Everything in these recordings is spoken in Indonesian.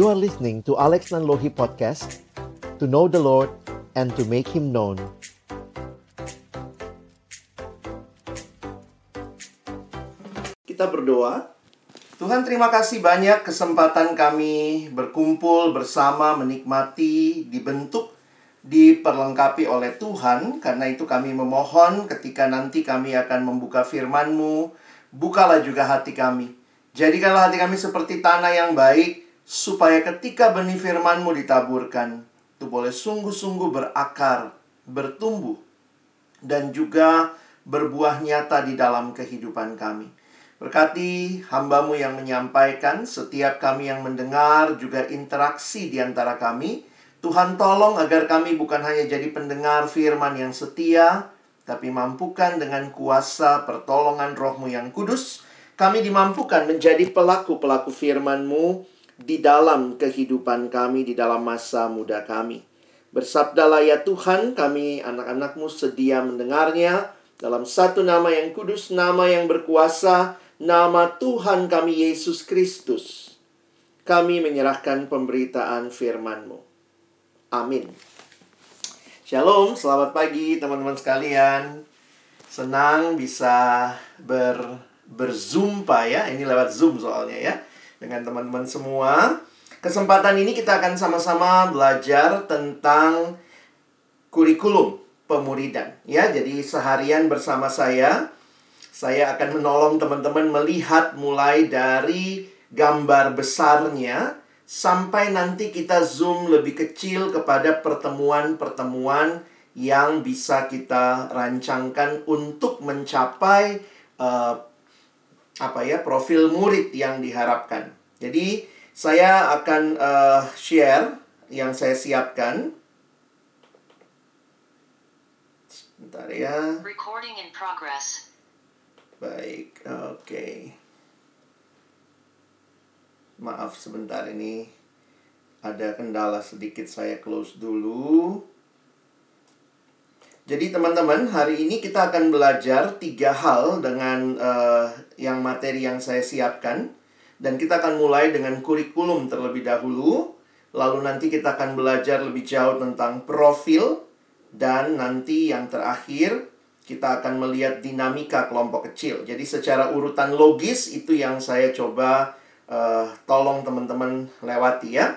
You are listening to Alex Nanlohi Podcast To know the Lord and to make Him known. Kita berdoa. Tuhan terima kasih banyak kesempatan kami berkumpul bersama menikmati dibentuk diperlengkapi oleh Tuhan. Karena itu kami memohon ketika nanti kami akan membuka firman-Mu bukalah juga hati kami. Jadikanlah hati kami seperti tanah yang baik supaya ketika benih firman-Mu ditaburkan itu boleh sungguh-sungguh berakar bertumbuh dan juga berbuah nyata di dalam kehidupan kami Berkati hambamu yang menyampaikan, setiap kami yang mendengar, juga interaksi di antara kami. Tuhan tolong agar kami bukan hanya jadi pendengar firman yang setia, tapi mampukan dengan kuasa pertolongan rohmu yang kudus, kami dimampukan menjadi pelaku-pelaku firman-Mu di dalam kehidupan kami, di dalam masa muda kami. Bersabdalah ya Tuhan, kami anak-anakmu sedia mendengarnya dalam satu nama yang kudus, nama yang berkuasa, nama Tuhan kami Yesus Kristus, kami menyerahkan pemberitaan firman-Mu. Amin. Shalom, selamat pagi teman-teman sekalian. Senang bisa ber berzumpa ya, ini lewat Zoom soalnya ya, dengan teman-teman semua. Kesempatan ini kita akan sama-sama belajar tentang kurikulum pemuridan ya. Jadi seharian bersama saya saya akan menolong teman-teman melihat mulai dari gambar besarnya sampai nanti kita zoom lebih kecil kepada pertemuan-pertemuan yang bisa kita rancangkan untuk mencapai uh, apa ya profil murid yang diharapkan. Jadi saya akan uh, share yang saya siapkan. Sebentar ya. Recording in progress. Baik, oke. Okay. Maaf sebentar ini ada kendala sedikit saya close dulu. Jadi teman-teman, hari ini kita akan belajar tiga hal dengan uh, yang materi yang saya siapkan. Dan kita akan mulai dengan kurikulum terlebih dahulu. Lalu nanti kita akan belajar lebih jauh tentang profil. Dan nanti yang terakhir, kita akan melihat dinamika kelompok kecil. Jadi secara urutan logis itu yang saya coba uh, tolong teman-teman lewati ya.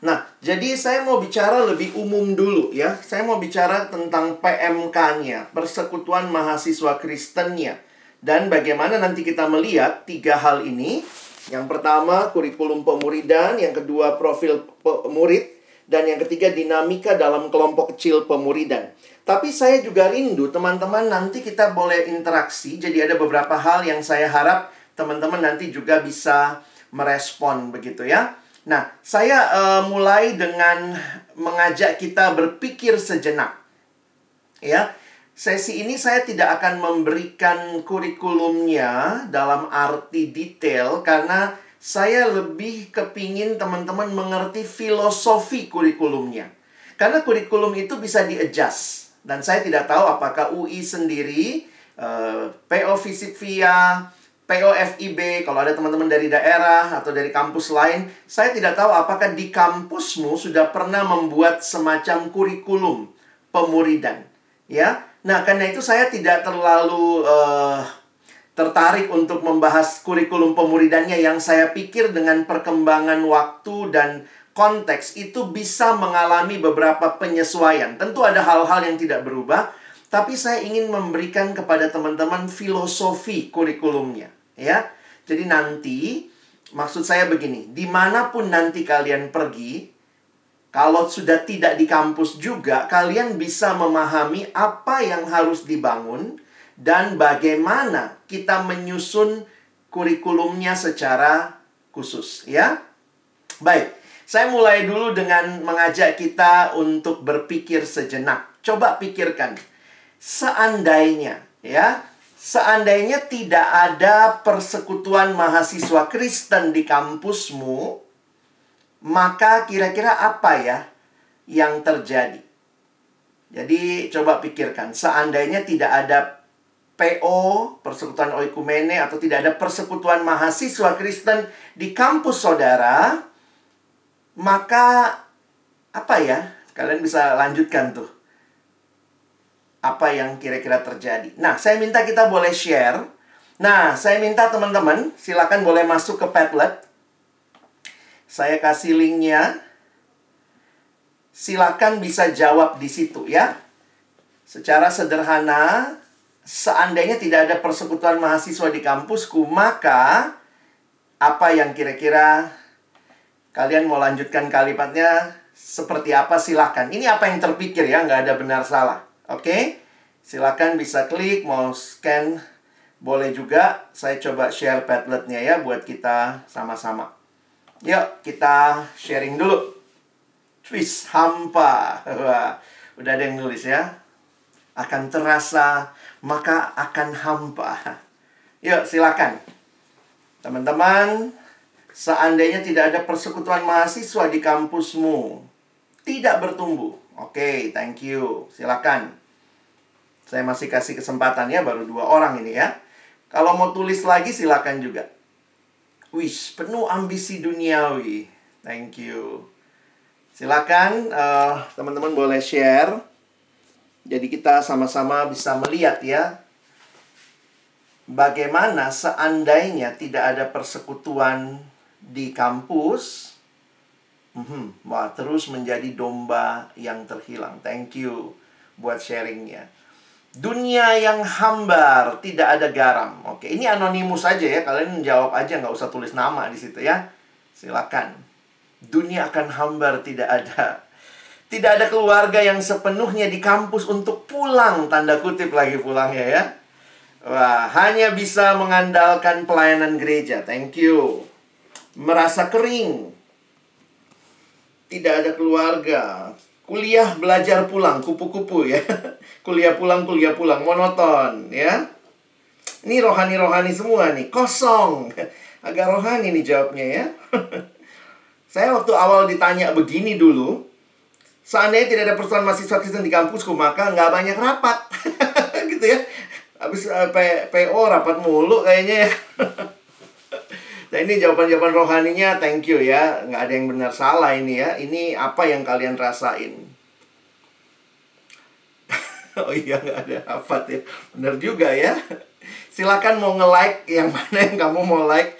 Nah, jadi saya mau bicara lebih umum dulu ya. Saya mau bicara tentang PMK-nya, Persekutuan Mahasiswa Kristennya. Dan bagaimana nanti kita melihat tiga hal ini. Yang pertama, kurikulum pemuridan. Yang kedua, profil murid. Dan yang ketiga, dinamika dalam kelompok kecil pemuridan. Tapi saya juga rindu teman-teman nanti kita boleh interaksi. Jadi ada beberapa hal yang saya harap teman-teman nanti juga bisa merespon begitu ya. Nah, saya uh, mulai dengan mengajak kita berpikir sejenak. Ya. Sesi ini saya tidak akan memberikan kurikulumnya dalam arti detail karena saya lebih kepingin teman-teman mengerti filosofi kurikulumnya. Karena kurikulum itu bisa di-adjust. Dan saya tidak tahu apakah UI sendiri, eh, PO Visit Via, PO FIB, kalau ada teman-teman dari daerah atau dari kampus lain, saya tidak tahu apakah di kampusmu sudah pernah membuat semacam kurikulum pemuridan. Ya, nah karena itu saya tidak terlalu uh, tertarik untuk membahas kurikulum pemuridannya yang saya pikir dengan perkembangan waktu dan konteks itu bisa mengalami beberapa penyesuaian. Tentu ada hal-hal yang tidak berubah, tapi saya ingin memberikan kepada teman-teman filosofi kurikulumnya, ya. Jadi nanti maksud saya begini, di mana pun nanti kalian pergi, kalau sudah tidak di kampus juga, kalian bisa memahami apa yang harus dibangun dan bagaimana kita menyusun kurikulumnya secara khusus, ya. Baik. Saya mulai dulu dengan mengajak kita untuk berpikir sejenak. Coba pikirkan. Seandainya, ya, seandainya tidak ada persekutuan mahasiswa Kristen di kampusmu, maka kira-kira apa ya yang terjadi? Jadi coba pikirkan, seandainya tidak ada PO, persekutuan oikumene atau tidak ada persekutuan mahasiswa Kristen di kampus saudara, maka apa ya? Kalian bisa lanjutkan tuh. Apa yang kira-kira terjadi. Nah, saya minta kita boleh share. Nah, saya minta teman-teman, silakan boleh masuk ke Padlet. Saya kasih linknya. Silakan bisa jawab di situ ya. Secara sederhana, seandainya tidak ada persekutuan mahasiswa di kampusku, maka apa yang kira-kira kalian mau lanjutkan kalimatnya seperti apa silahkan. Ini apa yang terpikir ya, nggak ada benar salah. Oke? Okay? Silakan bisa klik, mau scan boleh juga. Saya coba share Padletnya ya buat kita sama-sama. Yuk, kita sharing dulu. Twist hampa. Wah, udah ada yang nulis ya. Akan terasa, maka akan hampa. Yuk, silakan. Teman-teman, seandainya tidak ada persekutuan mahasiswa di kampusmu, tidak bertumbuh. Oke, okay, thank you. Silakan. Saya masih kasih kesempatan ya, baru dua orang ini ya. Kalau mau tulis lagi silakan juga. Wish, penuh ambisi duniawi. Thank you. Silakan uh, teman-teman boleh share. Jadi kita sama-sama bisa melihat ya bagaimana seandainya tidak ada persekutuan di kampus, hmm, wah terus menjadi domba yang terhilang. Thank you buat sharingnya. Dunia yang hambar, tidak ada garam. Oke, ini anonimus aja ya. Kalian jawab aja, nggak usah tulis nama di situ ya. Silakan. Dunia akan hambar, tidak ada. Tidak ada keluarga yang sepenuhnya di kampus untuk pulang, tanda kutip lagi pulangnya ya. Wah, hanya bisa mengandalkan pelayanan gereja. Thank you. Merasa kering. Tidak ada keluarga kuliah belajar pulang kupu-kupu ya. Kuliah pulang kuliah pulang monoton ya. Ini rohani-rohani semua nih kosong. Agak rohani nih jawabnya ya. Saya waktu awal ditanya begini dulu seandainya tidak ada persoalan mahasiswa Kristen di kampusku maka nggak banyak rapat. Gitu ya. Habis uh, PO rapat mulu kayaknya ya Nah ini jawaban-jawaban rohaninya thank you ya. Nggak ada yang benar salah ini ya. Ini apa yang kalian rasain? Oh iya nggak ada hafat ya Benar juga ya. Silakan mau nge-like Yang mana yang kamu mau like.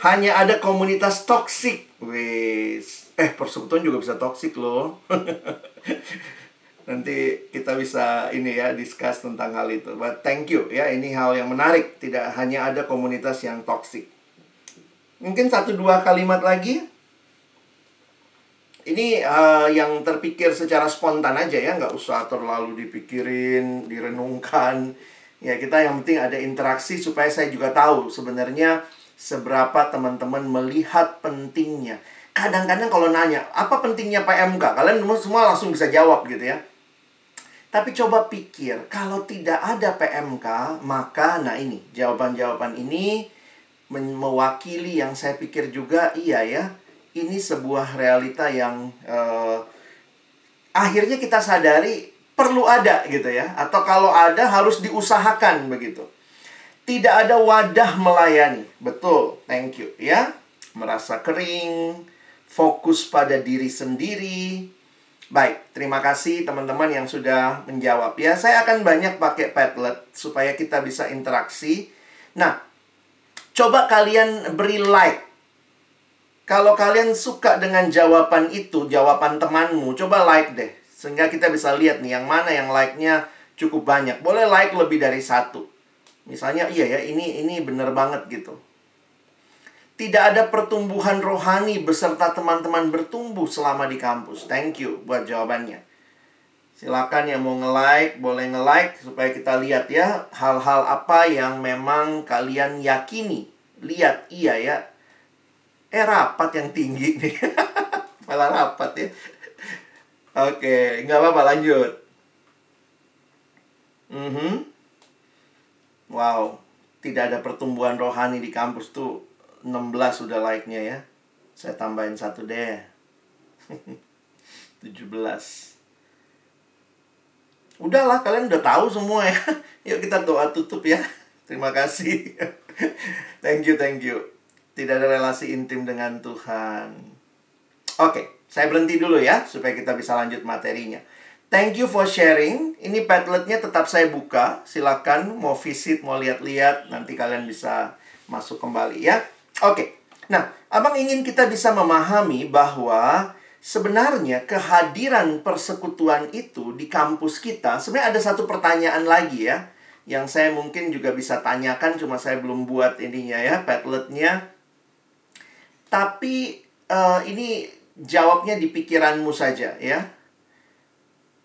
Hanya ada komunitas toksik. Wis. Eh persekutuan juga bisa toksik loh. Nanti kita bisa ini ya discuss tentang hal itu. But thank you ya, ini hal yang menarik. Tidak hanya ada komunitas yang toksik. Mungkin satu dua kalimat lagi. Ini uh, yang terpikir secara spontan aja ya, nggak usah terlalu dipikirin, direnungkan. Ya kita yang penting ada interaksi supaya saya juga tahu sebenarnya seberapa teman-teman melihat pentingnya. Kadang-kadang kalau nanya, apa pentingnya PMK? Kalian semua langsung bisa jawab gitu ya. Tapi coba pikir, kalau tidak ada PMK, maka nah ini, jawaban-jawaban ini mewakili yang saya pikir juga iya ya ini sebuah realita yang uh, akhirnya kita sadari perlu ada gitu ya atau kalau ada harus diusahakan begitu. Tidak ada wadah melayani. Betul thank you ya. Merasa kering fokus pada diri sendiri. Baik terima kasih teman-teman yang sudah menjawab. Ya saya akan banyak pakai Padlet supaya kita bisa interaksi. Nah Coba kalian beri like. Kalau kalian suka dengan jawaban itu, jawaban temanmu, coba like deh. Sehingga kita bisa lihat nih yang mana yang like-nya cukup banyak. Boleh like lebih dari satu. Misalnya, iya ya, ini ini bener banget gitu. Tidak ada pertumbuhan rohani beserta teman-teman bertumbuh selama di kampus. Thank you buat jawabannya. Silakan yang mau nge-like, boleh nge-like supaya kita lihat ya hal-hal apa yang memang kalian yakini. Lihat, iya ya. Eh rapat yang tinggi nih. Malah rapat ya. Oke, nggak apa-apa lanjut. Mm -hmm. Wow, tidak ada pertumbuhan rohani di kampus tuh 16 sudah like-nya ya. Saya tambahin satu deh. 17 udahlah kalian udah tahu semua ya yuk kita doa tutup ya terima kasih thank you thank you tidak ada relasi intim dengan Tuhan Oke, saya berhenti dulu ya supaya kita bisa lanjut materinya. Thank you for sharing. Ini Padletnya tetap saya buka. Silakan mau visit, mau lihat-lihat, nanti kalian bisa masuk kembali ya. Oke. Nah, Abang ingin kita bisa memahami bahwa sebenarnya kehadiran persekutuan itu di kampus kita sebenarnya ada satu pertanyaan lagi ya yang saya mungkin juga bisa tanyakan cuma saya belum buat ininya ya Padletnya. Tapi uh, ini jawabnya di pikiranmu saja ya.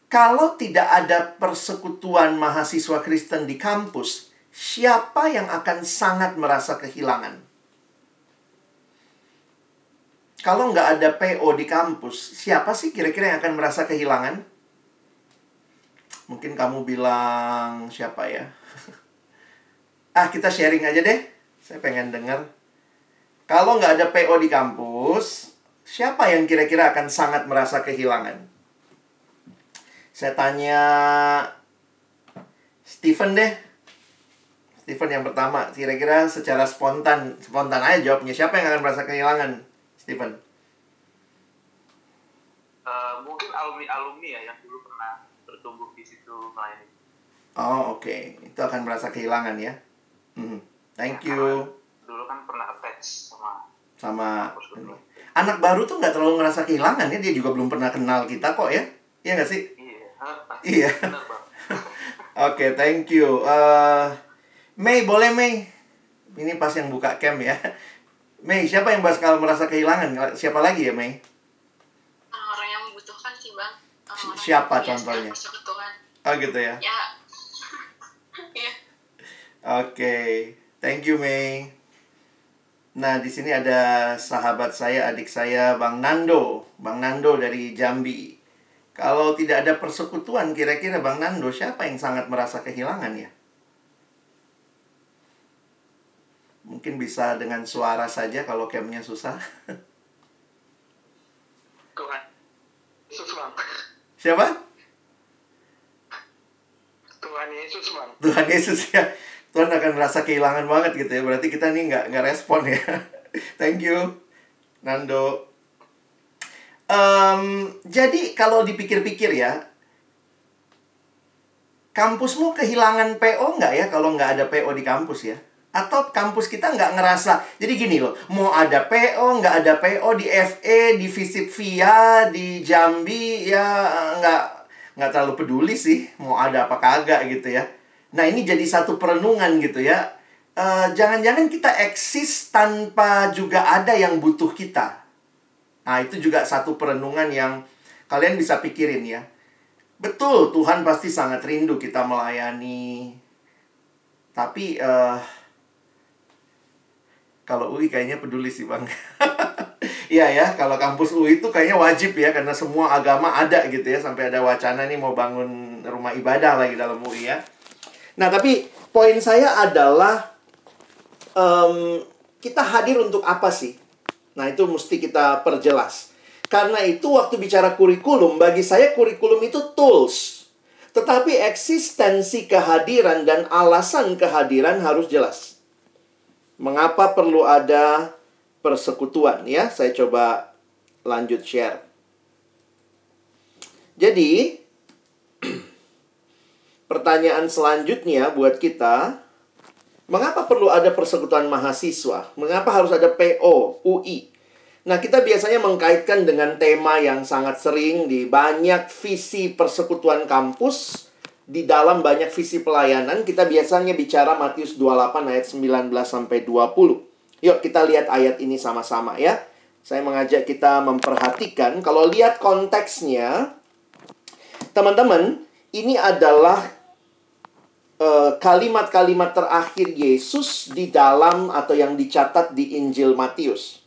Kalau tidak ada persekutuan mahasiswa Kristen di kampus, siapa yang akan sangat merasa kehilangan? Kalau nggak ada PO di kampus, siapa sih kira-kira yang akan merasa kehilangan? Mungkin kamu bilang siapa ya? ah, kita sharing aja deh. Saya pengen dengar. Kalau nggak ada PO di kampus, siapa yang kira-kira akan sangat merasa kehilangan? Saya tanya Steven deh. Steven yang pertama, kira-kira secara spontan, spontan aja jawabnya. Siapa yang akan merasa kehilangan, Steven? Uh, mungkin alumni-alumni ya yang dulu pernah bertumbuh di situ melayani. Oh, oke. Okay. Itu akan merasa kehilangan ya. Hmm. Thank ya, you. Dulu kan pernah attach sama sama anak baru tuh nggak terlalu ngerasa kehilangan ya dia juga belum pernah kenal kita kok ya iya nggak sih Iya. Oke, okay, thank you. Uh, Mei, boleh Mei? Ini pas yang buka cam ya. Mei, siapa yang bakal merasa kehilangan? Siapa lagi ya, Mei? Orang yang membutuhkan sih, Bang. Orang siapa contohnya? Oh, gitu ya? Ya. Iya. Oke, okay. thank you, Mei. Nah, di sini ada sahabat saya, adik saya, Bang Nando. Bang Nando dari Jambi. Kalau tidak ada persekutuan, kira-kira Bang Nando, siapa yang sangat merasa kehilangan ya? Mungkin bisa dengan suara saja kalau campnya susah. Tuhan Yesus, Bang. Siapa? Tuhan Yesus, Bang. Tuhan Yesus ya. Tuhan akan merasa kehilangan banget gitu ya. Berarti kita nih nggak nggak respon ya. Thank you, Nando. Um, jadi kalau dipikir-pikir ya, kampusmu kehilangan PO nggak ya kalau nggak ada PO di kampus ya? Atau kampus kita nggak ngerasa, jadi gini loh, mau ada PO, nggak ada PO di FE, di Visit Via, di Jambi, ya nggak nggak terlalu peduli sih, mau ada apa kagak gitu ya. Nah ini jadi satu perenungan gitu ya. Eh, jangan-jangan uh, kita eksis tanpa juga ada yang butuh kita. Nah, itu juga satu perenungan yang kalian bisa pikirin ya. Betul, Tuhan pasti sangat rindu kita melayani. Tapi uh, kalau UI kayaknya peduli sih, Bang. Iya ya, kalau kampus UI itu kayaknya wajib ya karena semua agama ada gitu ya sampai ada wacana nih mau bangun rumah ibadah lagi dalam UI ya. Nah, tapi poin saya adalah um, kita hadir untuk apa sih? Nah, itu mesti kita perjelas. Karena itu waktu bicara kurikulum, bagi saya kurikulum itu tools. Tetapi eksistensi kehadiran dan alasan kehadiran harus jelas. Mengapa perlu ada persekutuan ya? Saya coba lanjut share. Jadi, pertanyaan selanjutnya buat kita, Mengapa perlu ada persekutuan mahasiswa? Mengapa harus ada PO, UI? Nah, kita biasanya mengkaitkan dengan tema yang sangat sering di banyak visi persekutuan kampus, di dalam banyak visi pelayanan, kita biasanya bicara Matius 28 ayat 19 sampai 20. Yuk kita lihat ayat ini sama-sama ya. Saya mengajak kita memperhatikan kalau lihat konteksnya teman-teman, ini adalah Eh, kalimat-kalimat terakhir Yesus di dalam atau yang dicatat di Injil Matius.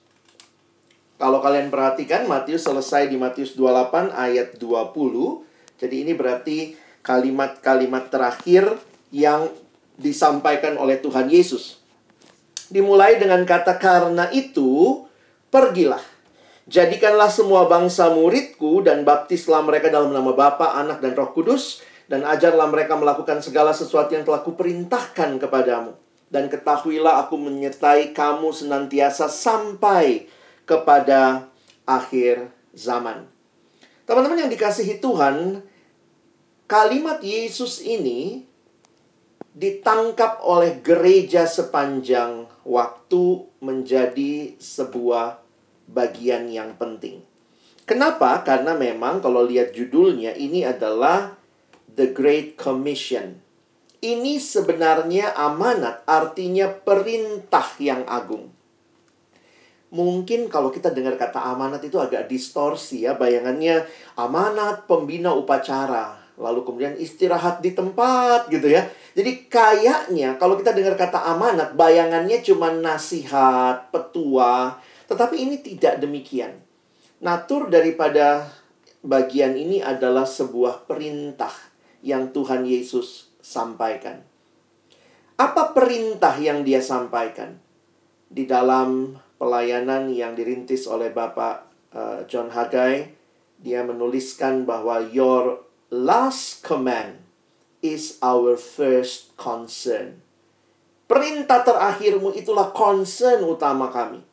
Kalau kalian perhatikan, Matius selesai di Matius 28 ayat 20. Jadi ini berarti kalimat-kalimat terakhir yang disampaikan oleh Tuhan Yesus. Dimulai dengan kata karena itu, pergilah. Jadikanlah semua bangsa muridku dan baptislah mereka dalam nama Bapa, Anak, dan Roh Kudus dan ajarlah mereka melakukan segala sesuatu yang telah kuperintahkan kepadamu. Dan ketahuilah aku menyertai kamu senantiasa sampai kepada akhir zaman. Teman-teman yang dikasihi Tuhan, kalimat Yesus ini ditangkap oleh gereja sepanjang waktu menjadi sebuah bagian yang penting. Kenapa? Karena memang kalau lihat judulnya ini adalah The Great Commission. Ini sebenarnya amanat, artinya perintah yang agung. Mungkin kalau kita dengar kata amanat itu agak distorsi ya, bayangannya amanat pembina upacara, lalu kemudian istirahat di tempat gitu ya. Jadi kayaknya kalau kita dengar kata amanat, bayangannya cuma nasihat, petua, tetapi ini tidak demikian. Natur daripada bagian ini adalah sebuah perintah yang Tuhan Yesus sampaikan. Apa perintah yang dia sampaikan? Di dalam pelayanan yang dirintis oleh Bapak uh, John Haggai, dia menuliskan bahwa your last command is our first concern. Perintah terakhirmu itulah concern utama kami.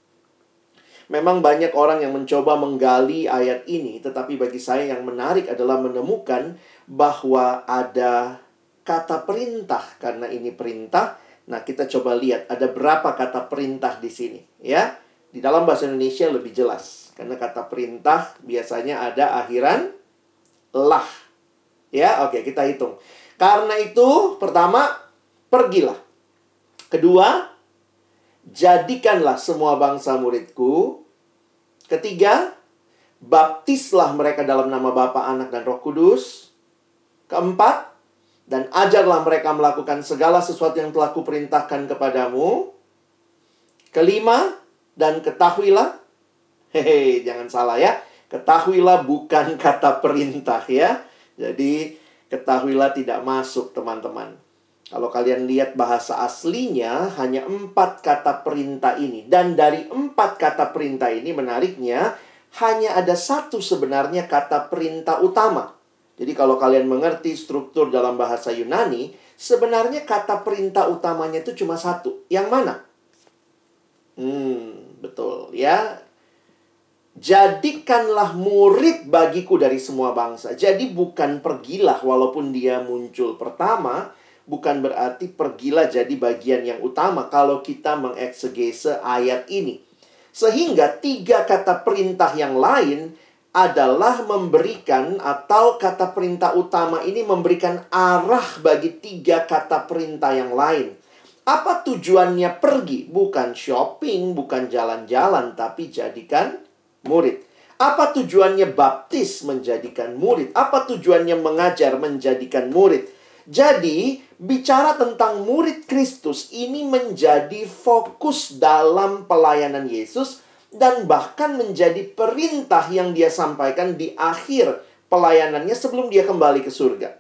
Memang banyak orang yang mencoba menggali ayat ini, tetapi bagi saya yang menarik adalah menemukan bahwa ada kata perintah karena ini perintah Nah, kita coba lihat ada berapa kata perintah di sini, ya. Di dalam bahasa Indonesia lebih jelas karena kata perintah biasanya ada akhiran lah. Ya, oke, kita hitung. Karena itu, pertama, pergilah. Kedua, jadikanlah semua bangsa muridku. Ketiga, baptislah mereka dalam nama Bapa, Anak, dan Roh Kudus. Keempat, dan ajarlah mereka melakukan segala sesuatu yang telah kuperintahkan kepadamu. Kelima, dan ketahuilah, hehe, jangan salah ya, ketahuilah bukan kata perintah ya. Jadi, ketahuilah tidak masuk teman-teman. Kalau kalian lihat bahasa aslinya, hanya empat kata perintah ini. Dan dari empat kata perintah ini, menariknya, hanya ada satu sebenarnya kata perintah utama jadi kalau kalian mengerti struktur dalam bahasa Yunani, sebenarnya kata perintah utamanya itu cuma satu. Yang mana? Hmm, betul ya. Jadikanlah murid bagiku dari semua bangsa. Jadi bukan pergilah walaupun dia muncul pertama, bukan berarti pergilah jadi bagian yang utama kalau kita mengeksegese ayat ini. Sehingga tiga kata perintah yang lain adalah memberikan atau kata perintah utama ini memberikan arah bagi tiga kata perintah yang lain. Apa tujuannya pergi? Bukan shopping, bukan jalan-jalan, tapi jadikan murid. Apa tujuannya baptis menjadikan murid? Apa tujuannya mengajar menjadikan murid? Jadi, bicara tentang murid Kristus ini menjadi fokus dalam pelayanan Yesus dan bahkan menjadi perintah yang dia sampaikan di akhir pelayanannya sebelum dia kembali ke surga.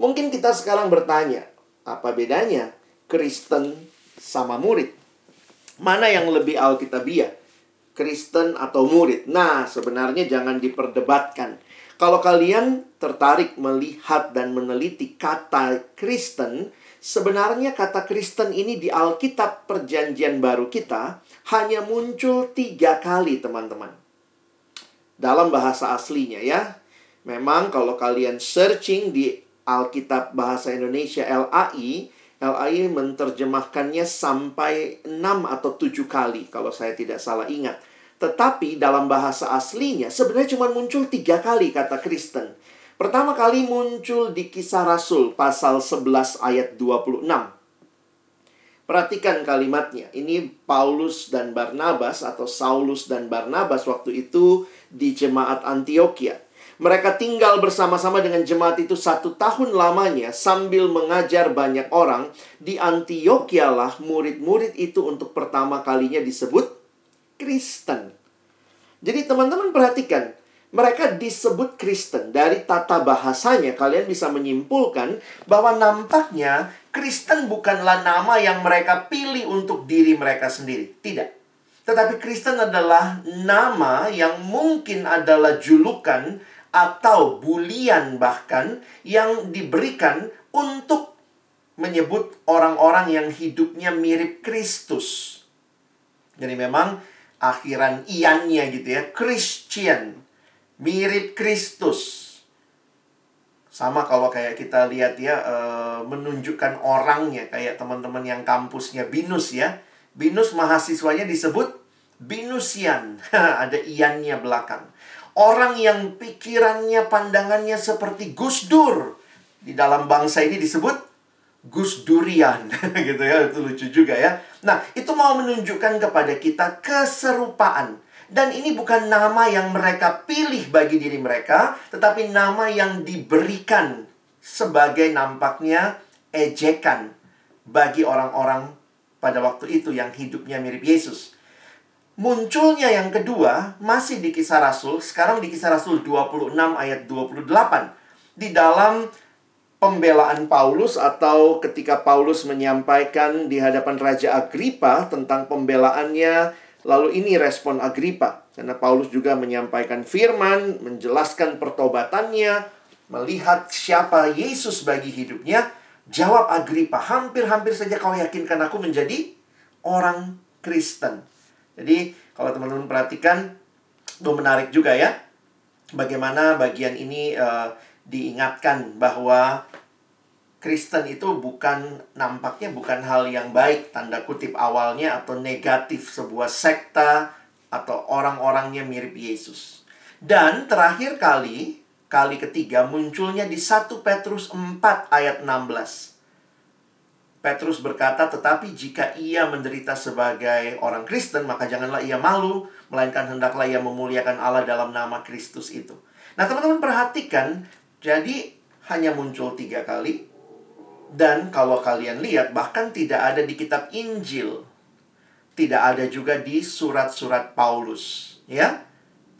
Mungkin kita sekarang bertanya, apa bedanya Kristen sama murid? Mana yang lebih alkitabiah? Kristen atau murid? Nah, sebenarnya jangan diperdebatkan. Kalau kalian tertarik melihat dan meneliti kata Kristen, sebenarnya kata Kristen ini di Alkitab Perjanjian Baru kita hanya muncul tiga kali, teman-teman. Dalam bahasa aslinya ya. Memang kalau kalian searching di Alkitab Bahasa Indonesia LAI, LAI menerjemahkannya sampai 6 atau 7 kali kalau saya tidak salah ingat. Tetapi dalam bahasa aslinya sebenarnya cuma muncul tiga kali kata Kristen. Pertama kali muncul di kisah Rasul pasal 11 ayat 26. Perhatikan kalimatnya. Ini Paulus dan Barnabas atau Saulus dan Barnabas waktu itu di jemaat Antioquia. Mereka tinggal bersama-sama dengan jemaat itu satu tahun lamanya sambil mengajar banyak orang. Di Antioquia lah murid-murid itu untuk pertama kalinya disebut Kristen. Jadi teman-teman perhatikan, mereka disebut Kristen. Dari tata bahasanya kalian bisa menyimpulkan bahwa nampaknya Kristen bukanlah nama yang mereka pilih untuk diri mereka sendiri. Tidak. Tetapi Kristen adalah nama yang mungkin adalah julukan atau bulian bahkan yang diberikan untuk menyebut orang-orang yang hidupnya mirip Kristus. Jadi memang akhiran iannya gitu ya. Christian. Mirip Kristus. Sama kalau kayak kita lihat ya uh, menunjukkan orangnya kayak teman-teman yang kampusnya Binus ya. Binus mahasiswanya disebut Binusian. Ada iannya belakang. Orang yang pikirannya, pandangannya seperti Gus Dur. Di dalam bangsa ini disebut Gus Durian. gitu ya, itu lucu juga ya. Nah, itu mau menunjukkan kepada kita keserupaan dan ini bukan nama yang mereka pilih bagi diri mereka, tetapi nama yang diberikan sebagai nampaknya ejekan bagi orang-orang pada waktu itu yang hidupnya mirip Yesus. Munculnya yang kedua masih di kisah Rasul, sekarang di kisah Rasul 26 ayat 28. Di dalam pembelaan Paulus atau ketika Paulus menyampaikan di hadapan Raja Agripa tentang pembelaannya Lalu ini respon Agripa, karena Paulus juga menyampaikan firman, menjelaskan pertobatannya, melihat siapa Yesus bagi hidupnya. Jawab Agripa, hampir-hampir saja kau yakinkan aku menjadi orang Kristen. Jadi, kalau teman-teman perhatikan, itu menarik juga ya. Bagaimana bagian ini uh, diingatkan bahwa Kristen itu bukan nampaknya bukan hal yang baik tanda kutip awalnya atau negatif sebuah sekta atau orang-orangnya mirip Yesus. Dan terakhir kali, kali ketiga munculnya di 1 Petrus 4 ayat 16. Petrus berkata, "Tetapi jika ia menderita sebagai orang Kristen, maka janganlah ia malu, melainkan hendaklah ia memuliakan Allah dalam nama Kristus itu." Nah, teman-teman perhatikan, jadi hanya muncul tiga kali, dan kalau kalian lihat, bahkan tidak ada di kitab Injil. Tidak ada juga di surat-surat Paulus. Ya,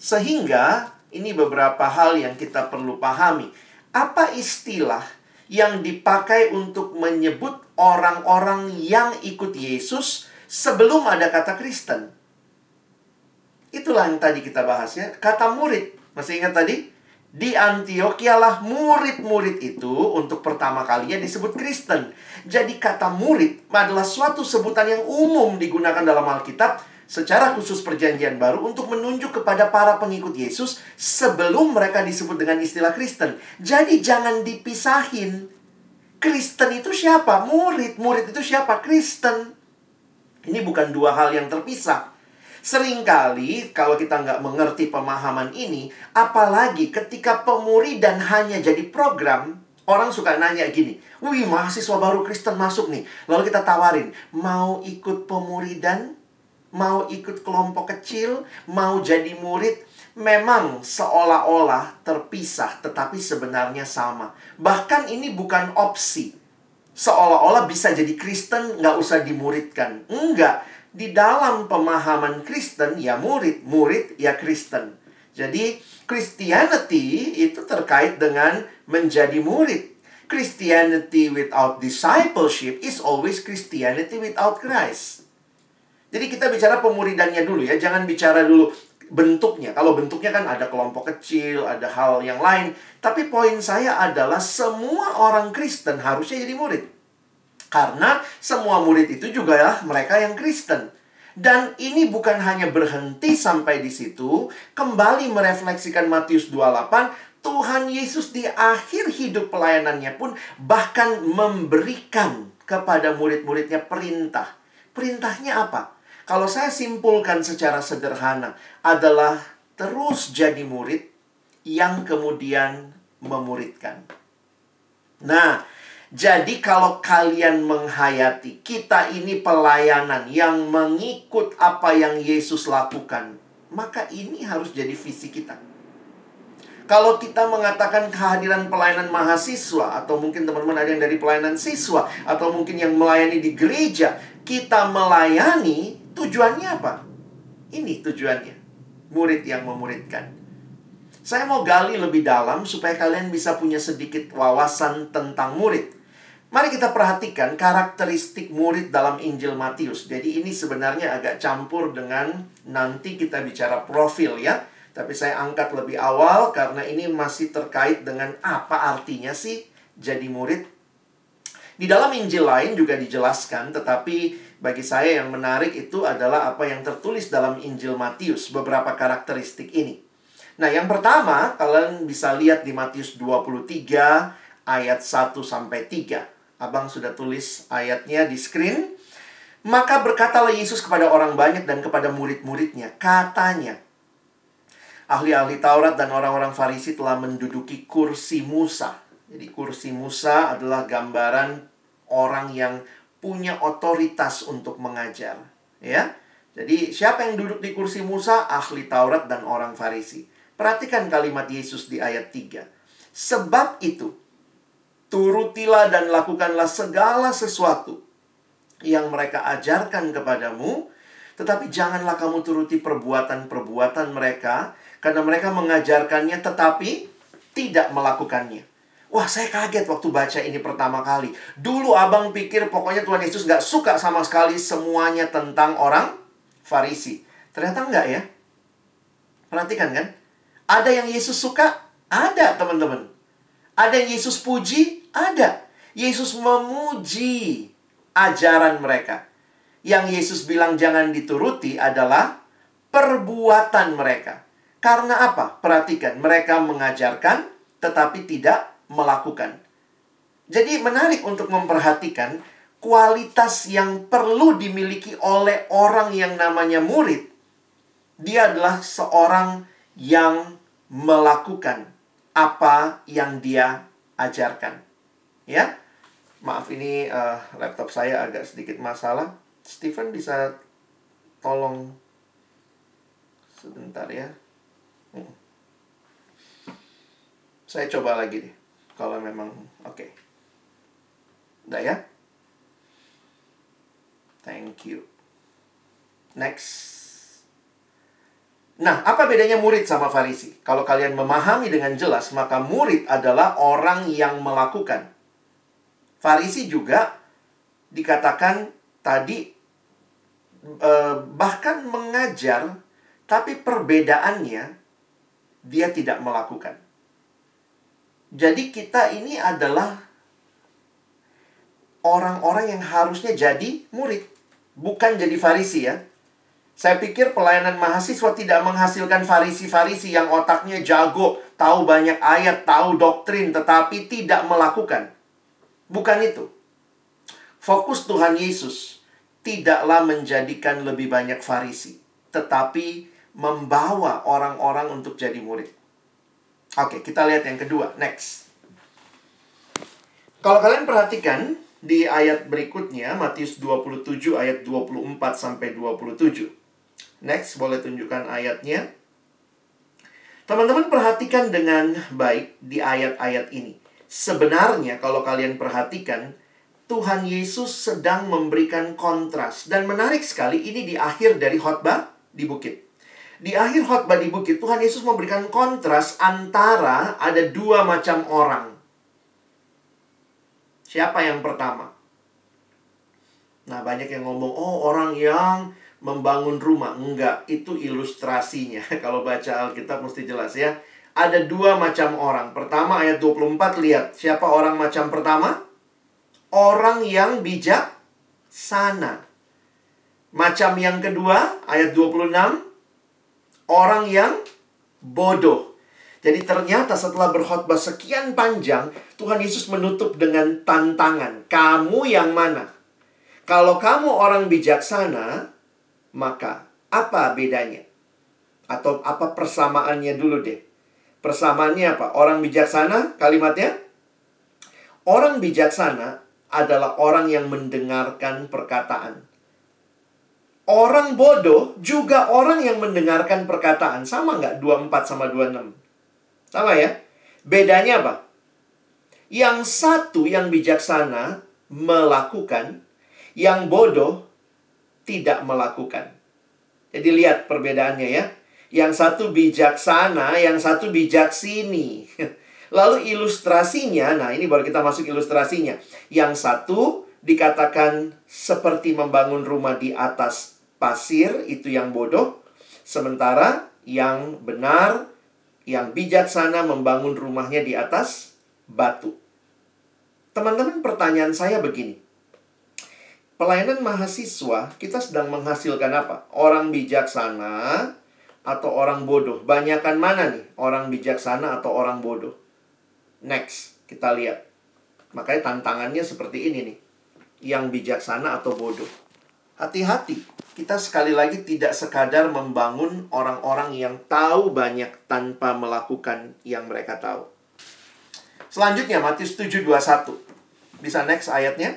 Sehingga ini beberapa hal yang kita perlu pahami. Apa istilah yang dipakai untuk menyebut orang-orang yang ikut Yesus sebelum ada kata Kristen? Itulah yang tadi kita bahas ya. Kata murid. Masih ingat tadi? Di Antioquia lah murid-murid itu untuk pertama kalinya disebut Kristen. Jadi kata murid adalah suatu sebutan yang umum digunakan dalam Alkitab secara khusus perjanjian baru untuk menunjuk kepada para pengikut Yesus sebelum mereka disebut dengan istilah Kristen. Jadi jangan dipisahin. Kristen itu siapa? Murid. Murid itu siapa? Kristen. Ini bukan dua hal yang terpisah. Seringkali kalau kita nggak mengerti pemahaman ini, apalagi ketika pemuridan hanya jadi program, orang suka nanya gini, wih mahasiswa baru Kristen masuk nih. Lalu kita tawarin, mau ikut pemuridan? Mau ikut kelompok kecil? Mau jadi murid? Memang seolah-olah terpisah, tetapi sebenarnya sama. Bahkan ini bukan opsi. Seolah-olah bisa jadi Kristen, nggak usah dimuridkan. Enggak di dalam pemahaman Kristen ya murid, murid ya Kristen. Jadi Christianity itu terkait dengan menjadi murid. Christianity without discipleship is always Christianity without Christ. Jadi kita bicara pemuridannya dulu ya, jangan bicara dulu bentuknya. Kalau bentuknya kan ada kelompok kecil, ada hal yang lain. Tapi poin saya adalah semua orang Kristen harusnya jadi murid. Karena semua murid itu juga ya mereka yang Kristen. Dan ini bukan hanya berhenti sampai di situ, kembali merefleksikan Matius 28, Tuhan Yesus di akhir hidup pelayanannya pun bahkan memberikan kepada murid-muridnya perintah. Perintahnya apa? Kalau saya simpulkan secara sederhana adalah terus jadi murid yang kemudian memuridkan. Nah, jadi kalau kalian menghayati kita ini pelayanan yang mengikut apa yang Yesus lakukan, maka ini harus jadi visi kita. Kalau kita mengatakan kehadiran pelayanan mahasiswa atau mungkin teman-teman ada yang dari pelayanan siswa atau mungkin yang melayani di gereja, kita melayani tujuannya apa? Ini tujuannya. Murid yang memuridkan. Saya mau gali lebih dalam supaya kalian bisa punya sedikit wawasan tentang murid. Mari kita perhatikan karakteristik murid dalam Injil Matius. Jadi ini sebenarnya agak campur dengan nanti kita bicara profil ya. Tapi saya angkat lebih awal karena ini masih terkait dengan apa artinya sih jadi murid. Di dalam Injil lain juga dijelaskan, tetapi bagi saya yang menarik itu adalah apa yang tertulis dalam Injil Matius, beberapa karakteristik ini. Nah, yang pertama, kalian bisa lihat di Matius 23 ayat 1 sampai 3. Abang sudah tulis ayatnya di screen. Maka berkatalah Yesus kepada orang banyak dan kepada murid-muridnya, katanya, ahli-ahli Taurat dan orang-orang Farisi telah menduduki kursi Musa. Jadi kursi Musa adalah gambaran orang yang punya otoritas untuk mengajar, ya. Jadi siapa yang duduk di kursi Musa? Ahli Taurat dan orang Farisi. Perhatikan kalimat Yesus di ayat 3. Sebab itu, turutilah dan lakukanlah segala sesuatu yang mereka ajarkan kepadamu, tetapi janganlah kamu turuti perbuatan-perbuatan mereka, karena mereka mengajarkannya tetapi tidak melakukannya. Wah, saya kaget waktu baca ini pertama kali. Dulu abang pikir pokoknya Tuhan Yesus gak suka sama sekali semuanya tentang orang Farisi. Ternyata enggak ya. Perhatikan kan? Ada yang Yesus suka? Ada, teman-teman. Ada yang Yesus puji? Ada. Yesus memuji ajaran mereka. Yang Yesus bilang jangan dituruti adalah perbuatan mereka. Karena apa? Perhatikan, mereka mengajarkan tetapi tidak melakukan. Jadi menarik untuk memperhatikan kualitas yang perlu dimiliki oleh orang yang namanya murid. Dia adalah seorang yang melakukan apa yang dia ajarkan. Ya. Maaf ini uh, laptop saya agak sedikit masalah. Steven bisa tolong sebentar ya. Hmm. Saya coba lagi deh. Kalau memang oke. Okay. Udah ya? Thank you. Next. Nah, apa bedanya murid sama Farisi? Kalau kalian memahami dengan jelas, maka murid adalah orang yang melakukan. Farisi juga dikatakan tadi eh, bahkan mengajar, tapi perbedaannya dia tidak melakukan. Jadi kita ini adalah orang-orang yang harusnya jadi murid, bukan jadi farisi ya. Saya pikir pelayanan mahasiswa tidak menghasilkan farisi-farisi yang otaknya jago, tahu banyak ayat, tahu doktrin, tetapi tidak melakukan. Bukan itu. Fokus Tuhan Yesus tidaklah menjadikan lebih banyak farisi, tetapi membawa orang-orang untuk jadi murid. Oke, kita lihat yang kedua. Next. Kalau kalian perhatikan di ayat berikutnya, Matius 27 ayat 24 sampai 27. Next, boleh tunjukkan ayatnya. Teman-teman perhatikan dengan baik di ayat-ayat ini. Sebenarnya kalau kalian perhatikan, Tuhan Yesus sedang memberikan kontras. Dan menarik sekali, ini di akhir dari khotbah di bukit. Di akhir khotbah di bukit, Tuhan Yesus memberikan kontras antara ada dua macam orang. Siapa yang pertama? Nah, banyak yang ngomong, oh orang yang membangun rumah. Enggak, itu ilustrasinya. Kalau baca Alkitab mesti jelas ya. Ada dua macam orang. Pertama ayat 24, lihat. Siapa orang macam pertama? Orang yang bijak sana. Macam yang kedua, ayat 26, orang yang bodoh. Jadi ternyata setelah berkhotbah sekian panjang, Tuhan Yesus menutup dengan tantangan. Kamu yang mana? Kalau kamu orang bijaksana, maka apa bedanya? Atau apa persamaannya dulu deh? Persamaannya apa? Orang bijaksana, kalimatnya? Orang bijaksana adalah orang yang mendengarkan perkataan. Orang bodoh juga orang yang mendengarkan perkataan. Sama nggak 24 sama 26? Sama ya? Bedanya apa? Yang satu yang bijaksana melakukan, yang bodoh tidak melakukan. Jadi lihat perbedaannya ya. Yang satu bijaksana, yang satu bijaksini. Lalu ilustrasinya, nah ini baru kita masuk ilustrasinya. Yang satu dikatakan seperti membangun rumah di atas pasir itu yang bodoh, sementara yang benar, yang bijaksana membangun rumahnya di atas batu. Teman-teman, pertanyaan saya begini. Pelayanan mahasiswa, kita sedang menghasilkan apa? Orang bijaksana atau orang bodoh? Banyakan mana nih? Orang bijaksana atau orang bodoh? Next, kita lihat. Makanya tantangannya seperti ini nih. Yang bijaksana atau bodoh. Hati-hati. Kita sekali lagi tidak sekadar membangun orang-orang yang tahu banyak tanpa melakukan yang mereka tahu. Selanjutnya Matius 7:21. Bisa next ayatnya?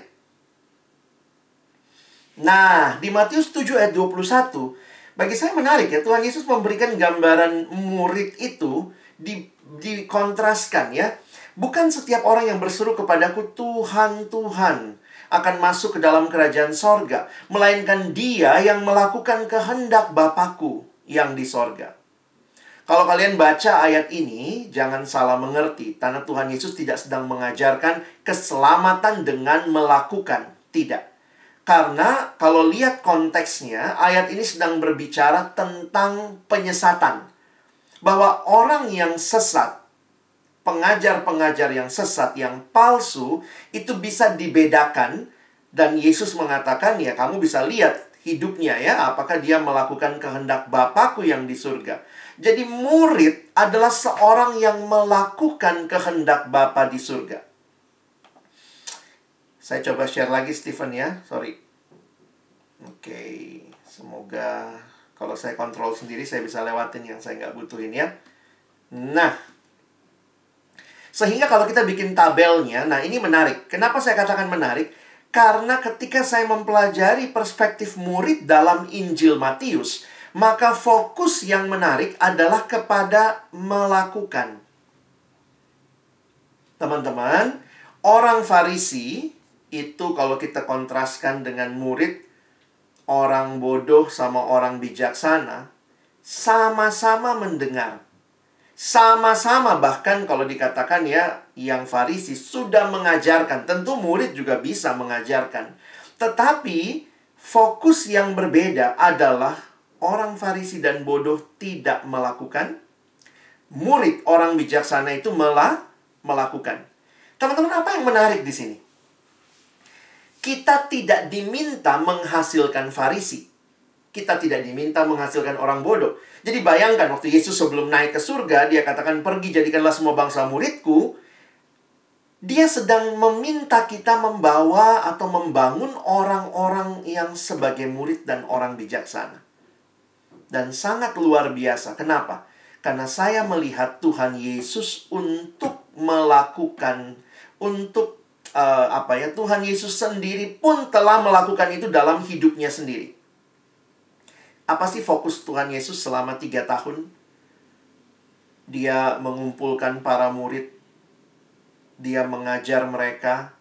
Nah, di Matius 7 ayat 21, bagi saya menarik ya, Tuhan Yesus memberikan gambaran murid itu di, dikontraskan ya. Bukan setiap orang yang berseru kepadaku Tuhan, Tuhan akan masuk ke dalam kerajaan sorga. Melainkan dia yang melakukan kehendak Bapakku yang di sorga. Kalau kalian baca ayat ini, jangan salah mengerti. Karena Tuhan Yesus tidak sedang mengajarkan keselamatan dengan melakukan. Tidak. Karena kalau lihat konteksnya, ayat ini sedang berbicara tentang penyesatan. Bahwa orang yang sesat, pengajar-pengajar yang sesat, yang palsu, itu bisa dibedakan. Dan Yesus mengatakan, ya kamu bisa lihat hidupnya ya, apakah dia melakukan kehendak Bapakku yang di surga. Jadi murid adalah seorang yang melakukan kehendak Bapa di surga. Saya coba share lagi Stephen ya, sorry. Oke, semoga kalau saya kontrol sendiri saya bisa lewatin yang saya nggak butuhin ya. Nah, sehingga kalau kita bikin tabelnya, nah ini menarik. Kenapa saya katakan menarik? Karena ketika saya mempelajari perspektif murid dalam Injil Matius, maka fokus yang menarik adalah kepada melakukan. Teman-teman, orang Farisi itu kalau kita kontraskan dengan murid, orang bodoh sama orang bijaksana, sama-sama mendengar. Sama-sama bahkan kalau dikatakan ya, yang Farisi sudah mengajarkan. Tentu murid juga bisa mengajarkan. Tetapi fokus yang berbeda adalah orang Farisi dan bodoh tidak melakukan, murid orang bijaksana itu malah melakukan. Teman-teman, apa yang menarik di sini? Kita tidak diminta menghasilkan Farisi. Kita tidak diminta menghasilkan orang bodoh. Jadi bayangkan waktu Yesus sebelum naik ke surga, dia katakan, pergi jadikanlah semua bangsa muridku. Dia sedang meminta kita membawa atau membangun orang-orang yang sebagai murid dan orang bijaksana dan sangat luar biasa. Kenapa? Karena saya melihat Tuhan Yesus untuk melakukan untuk uh, apa ya Tuhan Yesus sendiri pun telah melakukan itu dalam hidupnya sendiri. Apa sih fokus Tuhan Yesus selama tiga tahun? Dia mengumpulkan para murid, dia mengajar mereka.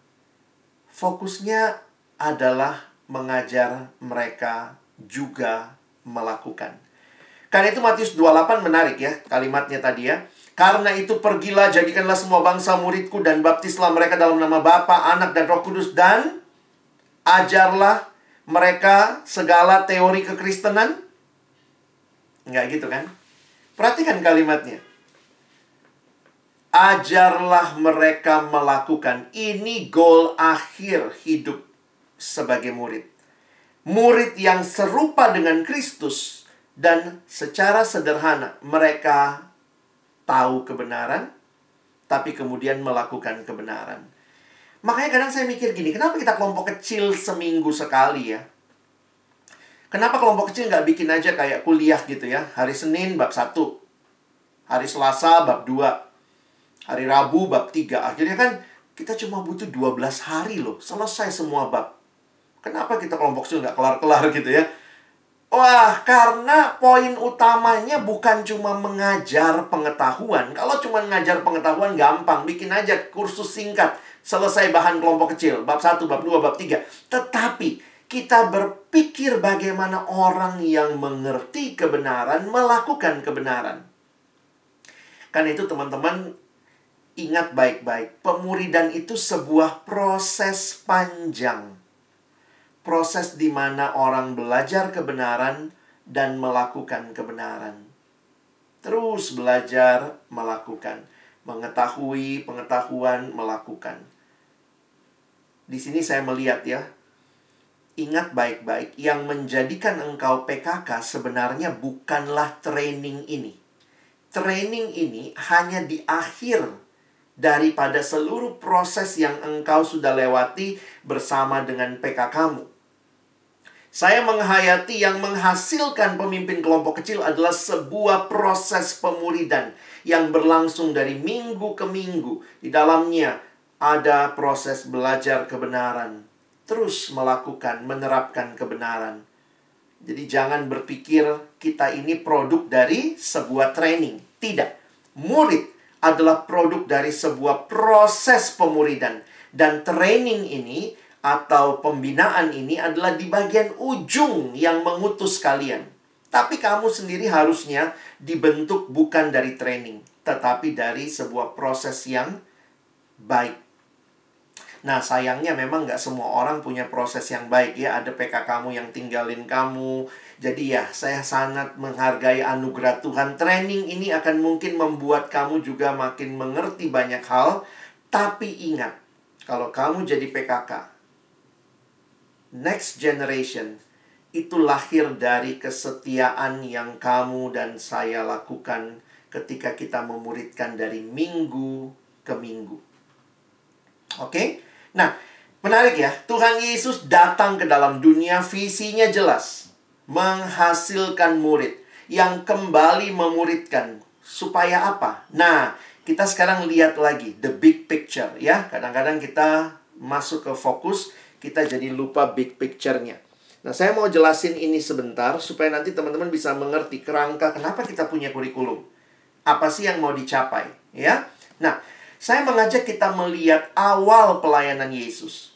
Fokusnya adalah mengajar mereka juga melakukan. Karena itu Matius 28 menarik ya kalimatnya tadi ya. Karena itu pergilah jadikanlah semua bangsa muridku dan baptislah mereka dalam nama Bapa, Anak dan Roh Kudus dan ajarlah mereka segala teori kekristenan. Enggak gitu kan? Perhatikan kalimatnya. Ajarlah mereka melakukan. Ini goal akhir hidup sebagai murid murid yang serupa dengan Kristus dan secara sederhana mereka tahu kebenaran tapi kemudian melakukan kebenaran. Makanya kadang saya mikir gini, kenapa kita kelompok kecil seminggu sekali ya? Kenapa kelompok kecil nggak bikin aja kayak kuliah gitu ya? Hari Senin bab 1, hari Selasa bab 2, hari Rabu bab 3. Akhirnya kan kita cuma butuh 12 hari loh, selesai semua bab. Kenapa kita kelompok kecil nggak kelar-kelar gitu ya? Wah, karena poin utamanya bukan cuma mengajar pengetahuan. Kalau cuma mengajar pengetahuan gampang, bikin aja kursus singkat, selesai bahan kelompok kecil, bab 1, bab 2, bab 3. Tetapi kita berpikir bagaimana orang yang mengerti kebenaran melakukan kebenaran. Karena itu teman-teman ingat baik-baik, pemuridan itu sebuah proses panjang proses di mana orang belajar kebenaran dan melakukan kebenaran. Terus belajar, melakukan, mengetahui pengetahuan, melakukan. di sini saya melihat ya, ingat baik-baik, yang menjadikan engkau PKK sebenarnya bukanlah training ini. Training ini hanya di akhir daripada seluruh proses yang engkau sudah lewati bersama dengan PKKmu. Saya menghayati yang menghasilkan pemimpin kelompok kecil adalah sebuah proses pemuridan yang berlangsung dari minggu ke minggu. Di dalamnya ada proses belajar kebenaran, terus melakukan, menerapkan kebenaran. Jadi jangan berpikir kita ini produk dari sebuah training. Tidak. Murid adalah produk dari sebuah proses pemuridan. Dan training ini atau pembinaan ini adalah di bagian ujung yang mengutus kalian. Tapi kamu sendiri harusnya dibentuk bukan dari training, tetapi dari sebuah proses yang baik. Nah sayangnya memang nggak semua orang punya proses yang baik ya. Ada PK kamu yang tinggalin kamu. Jadi ya saya sangat menghargai anugerah Tuhan. Training ini akan mungkin membuat kamu juga makin mengerti banyak hal. Tapi ingat, kalau kamu jadi PKK, next generation itu lahir dari kesetiaan yang kamu dan saya lakukan ketika kita memuridkan dari minggu ke minggu. Oke? Okay? Nah, menarik ya. Tuhan Yesus datang ke dalam dunia visinya jelas. Menghasilkan murid yang kembali memuridkan supaya apa? Nah, kita sekarang lihat lagi the big picture ya. Kadang-kadang kita masuk ke fokus kita jadi lupa big picture-nya. Nah, saya mau jelasin ini sebentar supaya nanti teman-teman bisa mengerti kerangka kenapa kita punya kurikulum. Apa sih yang mau dicapai, ya? Nah, saya mengajak kita melihat awal pelayanan Yesus.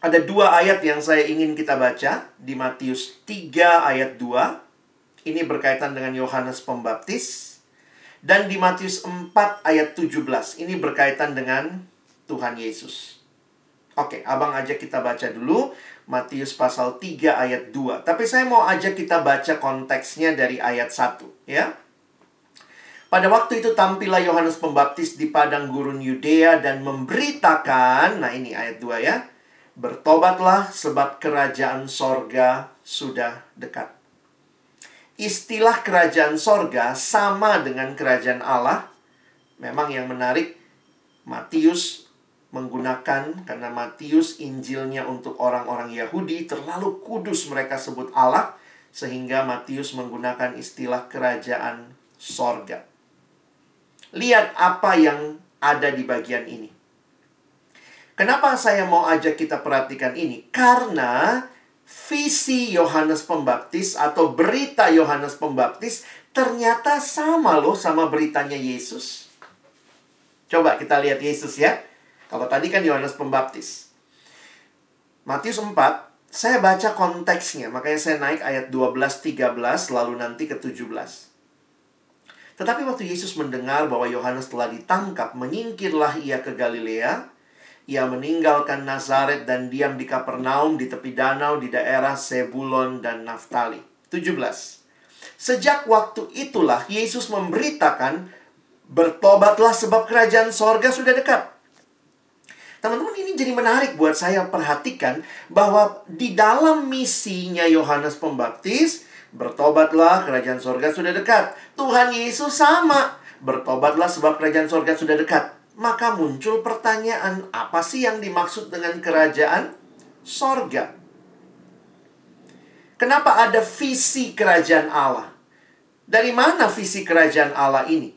Ada dua ayat yang saya ingin kita baca di Matius 3 ayat 2. Ini berkaitan dengan Yohanes Pembaptis. Dan di Matius 4 ayat 17. Ini berkaitan dengan Tuhan Yesus. Oke, abang ajak kita baca dulu Matius pasal 3 ayat 2. Tapi saya mau ajak kita baca konteksnya dari ayat 1, ya. Pada waktu itu tampillah Yohanes Pembaptis di padang gurun Yudea dan memberitakan, nah ini ayat 2 ya. Bertobatlah sebab kerajaan sorga sudah dekat. Istilah kerajaan sorga sama dengan kerajaan Allah. Memang yang menarik, Matius menggunakan karena Matius Injilnya untuk orang-orang Yahudi terlalu kudus mereka sebut Allah sehingga Matius menggunakan istilah kerajaan sorga. Lihat apa yang ada di bagian ini. Kenapa saya mau ajak kita perhatikan ini? Karena visi Yohanes Pembaptis atau berita Yohanes Pembaptis ternyata sama loh sama beritanya Yesus. Coba kita lihat Yesus ya. Kalau tadi kan Yohanes Pembaptis. Matius 4, saya baca konteksnya, makanya saya naik ayat 12, 13, lalu nanti ke 17. Tetapi waktu Yesus mendengar bahwa Yohanes telah ditangkap, menyingkirlah ia ke Galilea. Ia meninggalkan Nazaret dan diam di Kapernaum di tepi danau di daerah Sebulon dan Naftali. 17. Sejak waktu itulah Yesus memberitakan, bertobatlah sebab kerajaan sorga sudah dekat. Teman-teman ini jadi menarik buat saya perhatikan bahwa di dalam misinya Yohanes Pembaptis, bertobatlah kerajaan sorga sudah dekat. Tuhan Yesus sama, bertobatlah sebab kerajaan sorga sudah dekat. Maka muncul pertanyaan, apa sih yang dimaksud dengan kerajaan sorga? Kenapa ada visi kerajaan Allah? Dari mana visi kerajaan Allah ini?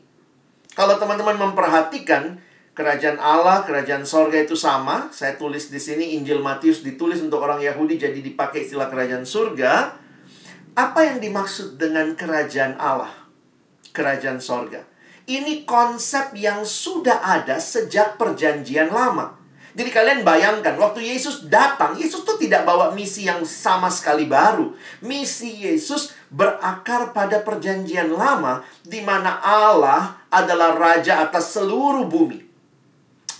Kalau teman-teman memperhatikan, kerajaan Allah, kerajaan sorga itu sama. Saya tulis di sini Injil Matius ditulis untuk orang Yahudi jadi dipakai istilah kerajaan surga. Apa yang dimaksud dengan kerajaan Allah? Kerajaan sorga. Ini konsep yang sudah ada sejak perjanjian lama. Jadi kalian bayangkan, waktu Yesus datang, Yesus tuh tidak bawa misi yang sama sekali baru. Misi Yesus berakar pada perjanjian lama, di mana Allah adalah raja atas seluruh bumi.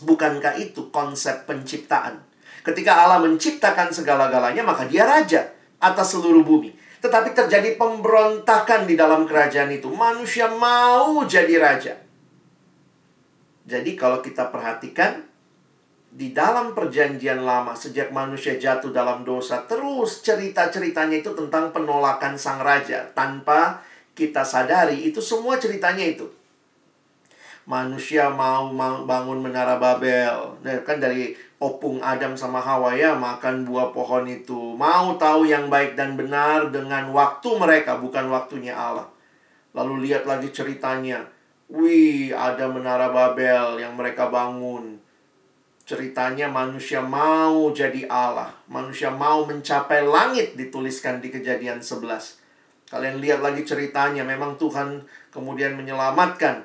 Bukankah itu konsep penciptaan? Ketika Allah menciptakan segala-galanya, maka dia raja atas seluruh bumi. Tetapi terjadi pemberontakan di dalam kerajaan itu. Manusia mau jadi raja. Jadi kalau kita perhatikan, di dalam perjanjian lama sejak manusia jatuh dalam dosa terus cerita-ceritanya itu tentang penolakan sang raja tanpa kita sadari itu semua ceritanya itu manusia mau bangun menara Babel nah, kan dari opung Adam sama Hawa ya makan buah pohon itu mau tahu yang baik dan benar dengan waktu mereka bukan waktunya Allah lalu lihat lagi ceritanya wih ada menara Babel yang mereka bangun Ceritanya manusia mau jadi Allah. Manusia mau mencapai langit dituliskan di kejadian 11. Kalian lihat lagi ceritanya. Memang Tuhan kemudian menyelamatkan.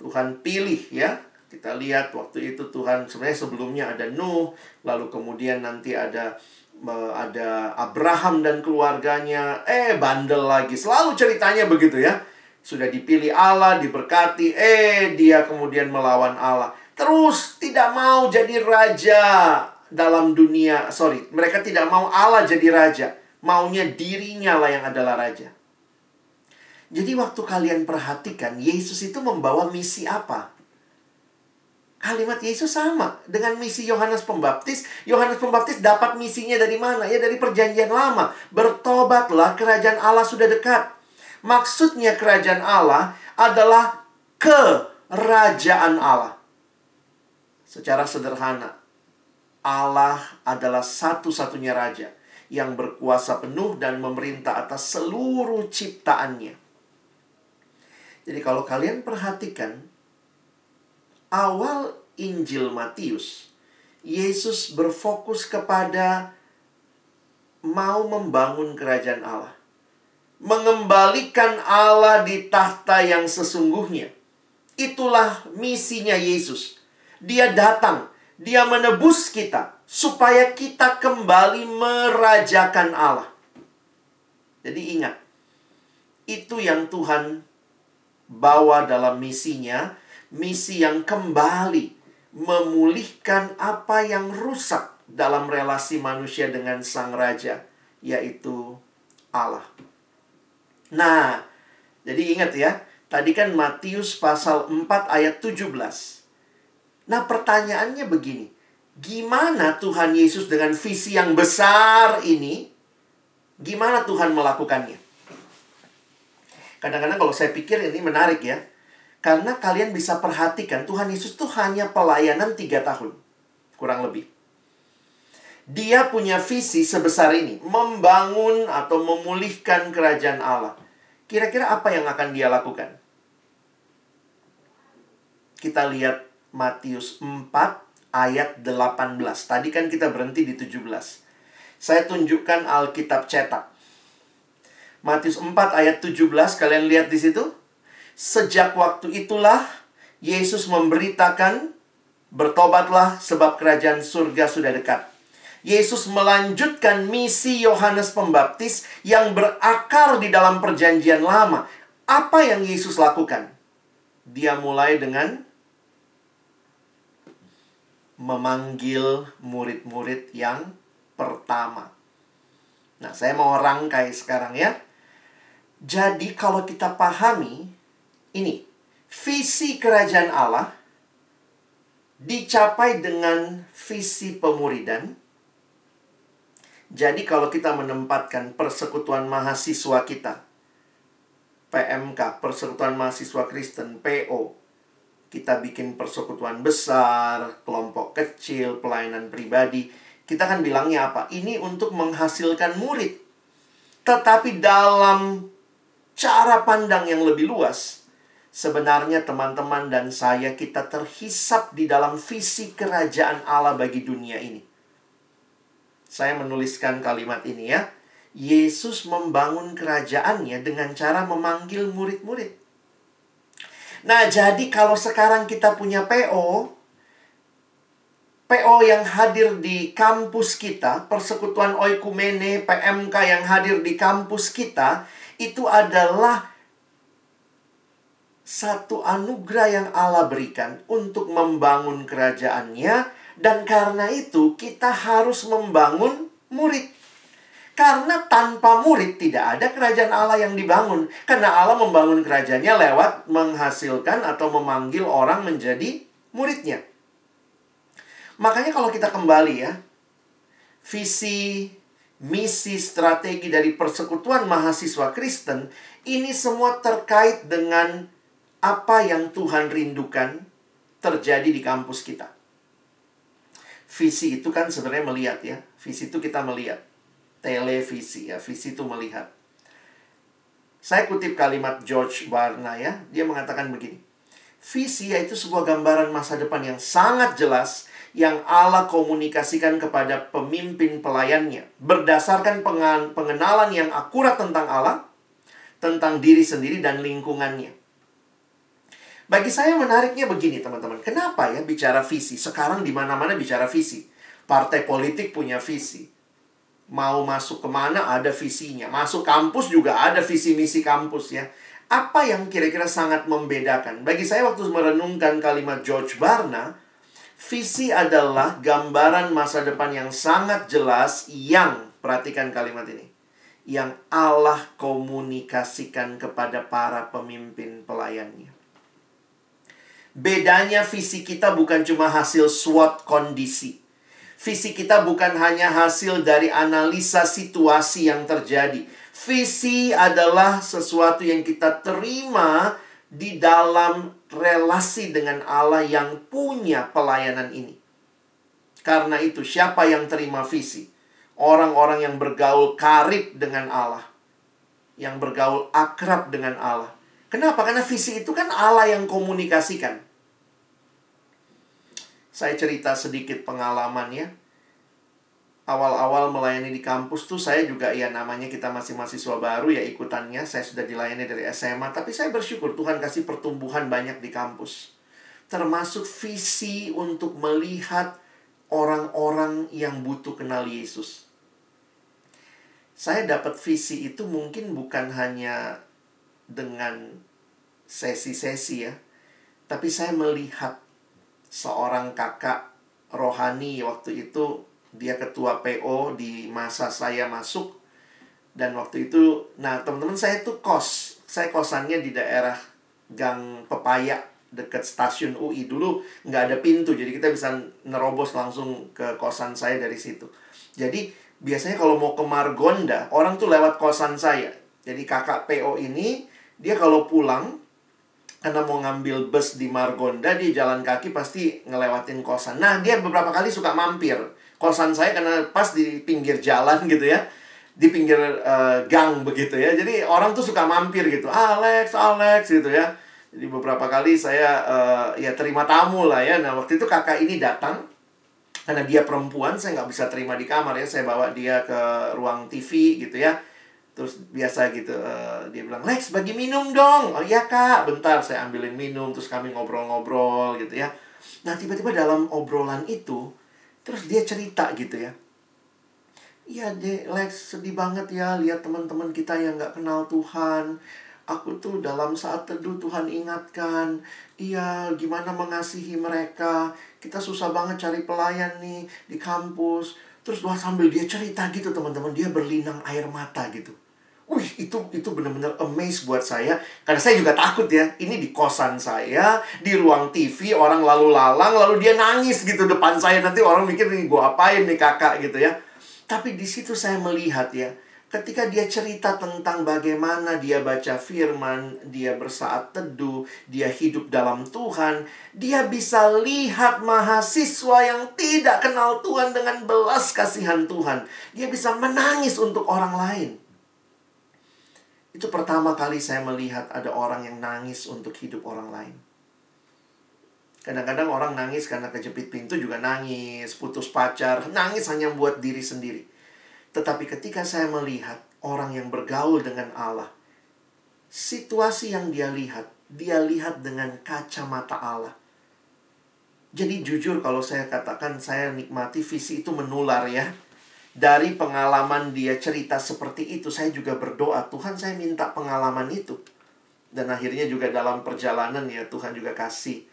Tuhan pilih ya. Kita lihat waktu itu Tuhan sebenarnya sebelumnya ada Nuh. Lalu kemudian nanti ada ada Abraham dan keluarganya. Eh bandel lagi. Selalu ceritanya begitu ya. Sudah dipilih Allah, diberkati. Eh dia kemudian melawan Allah terus tidak mau jadi raja dalam dunia. Sorry, mereka tidak mau Allah jadi raja. Maunya dirinya lah yang adalah raja. Jadi waktu kalian perhatikan, Yesus itu membawa misi apa? Kalimat Yesus sama dengan misi Yohanes Pembaptis. Yohanes Pembaptis dapat misinya dari mana? Ya dari perjanjian lama. Bertobatlah, kerajaan Allah sudah dekat. Maksudnya kerajaan Allah adalah kerajaan Allah. Secara sederhana, Allah adalah satu-satunya raja yang berkuasa penuh dan memerintah atas seluruh ciptaannya. Jadi kalau kalian perhatikan awal Injil Matius, Yesus berfokus kepada mau membangun kerajaan Allah. Mengembalikan Allah di tahta yang sesungguhnya. Itulah misinya Yesus dia datang, dia menebus kita supaya kita kembali merajakan Allah. Jadi ingat, itu yang Tuhan bawa dalam misinya, misi yang kembali memulihkan apa yang rusak dalam relasi manusia dengan sang raja, yaitu Allah. Nah, jadi ingat ya, tadi kan Matius pasal 4 ayat 17. Nah, pertanyaannya begini. Gimana Tuhan Yesus dengan visi yang besar ini, gimana Tuhan melakukannya? Kadang-kadang kalau saya pikir ini menarik ya. Karena kalian bisa perhatikan Tuhan Yesus tuh hanya pelayanan tiga tahun. Kurang lebih. Dia punya visi sebesar ini. Membangun atau memulihkan kerajaan Allah. Kira-kira apa yang akan dia lakukan? Kita lihat Matius 4 ayat 18. Tadi kan kita berhenti di 17. Saya tunjukkan Alkitab cetak. Matius 4 ayat 17 kalian lihat di situ. Sejak waktu itulah Yesus memberitakan bertobatlah sebab kerajaan surga sudah dekat. Yesus melanjutkan misi Yohanes Pembaptis yang berakar di dalam perjanjian lama. Apa yang Yesus lakukan? Dia mulai dengan memanggil murid-murid yang pertama. Nah, saya mau rangkai sekarang ya. Jadi kalau kita pahami ini, visi kerajaan Allah dicapai dengan visi pemuridan. Jadi kalau kita menempatkan persekutuan mahasiswa kita, PMK, Persekutuan Mahasiswa Kristen, PO, kita bikin persekutuan besar, kelompok kecil, pelayanan pribadi. Kita kan bilangnya apa? Ini untuk menghasilkan murid. Tetapi dalam cara pandang yang lebih luas, sebenarnya teman-teman dan saya kita terhisap di dalam visi kerajaan Allah bagi dunia ini. Saya menuliskan kalimat ini ya. Yesus membangun kerajaannya dengan cara memanggil murid-murid. Nah, jadi kalau sekarang kita punya PO, PO yang hadir di kampus kita, Persekutuan Oikumene, PMK yang hadir di kampus kita, itu adalah satu anugerah yang Allah berikan untuk membangun kerajaannya dan karena itu kita harus membangun murid. Karena tanpa murid tidak ada kerajaan Allah yang dibangun. Karena Allah membangun kerajaannya lewat menghasilkan atau memanggil orang menjadi muridnya. Makanya kalau kita kembali ya, visi, misi, strategi dari persekutuan mahasiswa Kristen, ini semua terkait dengan apa yang Tuhan rindukan terjadi di kampus kita. Visi itu kan sebenarnya melihat ya. Visi itu kita melihat. Televisi ya, visi itu melihat. Saya kutip kalimat George Barna ya. Dia mengatakan begini. Visi yaitu sebuah gambaran masa depan yang sangat jelas yang Allah komunikasikan kepada pemimpin pelayannya berdasarkan pengenalan yang akurat tentang Allah, tentang diri sendiri dan lingkungannya. Bagi saya menariknya begini teman-teman. Kenapa ya bicara visi? Sekarang di mana-mana bicara visi. Partai politik punya visi. Mau masuk ke mana ada visinya. Masuk kampus juga ada visi misi kampus ya. Apa yang kira-kira sangat membedakan? Bagi saya waktu merenungkan kalimat George Barna, Visi adalah gambaran masa depan yang sangat jelas yang, perhatikan kalimat ini, yang Allah komunikasikan kepada para pemimpin pelayannya. Bedanya visi kita bukan cuma hasil SWOT kondisi. Visi kita bukan hanya hasil dari analisa situasi yang terjadi. Visi adalah sesuatu yang kita terima di dalam relasi dengan Allah yang punya pelayanan ini. Karena itu, siapa yang terima visi? Orang-orang yang bergaul karib dengan Allah. Yang bergaul akrab dengan Allah. Kenapa? Karena visi itu kan Allah yang komunikasikan. Saya cerita sedikit pengalamannya awal-awal melayani di kampus tuh saya juga ya namanya kita masih mahasiswa baru ya ikutannya saya sudah dilayani dari SMA tapi saya bersyukur Tuhan kasih pertumbuhan banyak di kampus. Termasuk visi untuk melihat orang-orang yang butuh kenal Yesus. Saya dapat visi itu mungkin bukan hanya dengan sesi-sesi ya. Tapi saya melihat seorang kakak rohani waktu itu dia ketua PO di masa saya masuk. Dan waktu itu nah teman-teman saya tuh kos. Saya kosannya di daerah Gang Pepaya dekat stasiun UI dulu nggak ada pintu jadi kita bisa nerobos langsung ke kosan saya dari situ. Jadi biasanya kalau mau ke Margonda orang tuh lewat kosan saya. Jadi kakak PO ini dia kalau pulang karena mau ngambil bus di Margonda dia jalan kaki pasti ngelewatin kosan. Nah dia beberapa kali suka mampir kosan saya karena pas di pinggir jalan gitu ya. Di pinggir uh, gang begitu ya. Jadi orang tuh suka mampir gitu. Alex Alex gitu ya. Jadi beberapa kali saya uh, ya terima tamu lah ya. Nah waktu itu kakak ini datang. Karena dia perempuan saya nggak bisa terima di kamar ya. Saya bawa dia ke ruang TV gitu ya. Terus biasa gitu uh, dia bilang Lex bagi minum dong. Oh iya kak. Bentar saya ambilin minum terus kami ngobrol-ngobrol gitu ya. Nah tiba-tiba dalam obrolan itu Terus dia cerita gitu ya. Iya deh, Lex sedih banget ya lihat teman-teman kita yang gak kenal Tuhan. Aku tuh dalam saat teduh Tuhan ingatkan, iya gimana mengasihi mereka. Kita susah banget cari pelayan nih di kampus. Terus wah sambil dia cerita gitu teman-teman, dia berlinang air mata gitu. Wih, itu itu benar-benar amazed buat saya karena saya juga takut ya. Ini di kosan saya, di ruang TV orang lalu lalang lalu dia nangis gitu depan saya. Nanti orang mikir nih gua apain nih kakak gitu ya. Tapi di situ saya melihat ya, ketika dia cerita tentang bagaimana dia baca firman, dia bersaat teduh, dia hidup dalam Tuhan, dia bisa lihat mahasiswa yang tidak kenal Tuhan dengan belas kasihan Tuhan. Dia bisa menangis untuk orang lain. Itu pertama kali saya melihat ada orang yang nangis untuk hidup orang lain. Kadang-kadang orang nangis karena kejepit pintu juga nangis, putus pacar, nangis hanya buat diri sendiri. Tetapi ketika saya melihat orang yang bergaul dengan Allah, situasi yang dia lihat, dia lihat dengan kacamata Allah. Jadi jujur kalau saya katakan saya nikmati visi itu menular ya dari pengalaman dia cerita seperti itu, saya juga berdoa, Tuhan saya minta pengalaman itu. Dan akhirnya juga dalam perjalanan ya Tuhan juga kasih.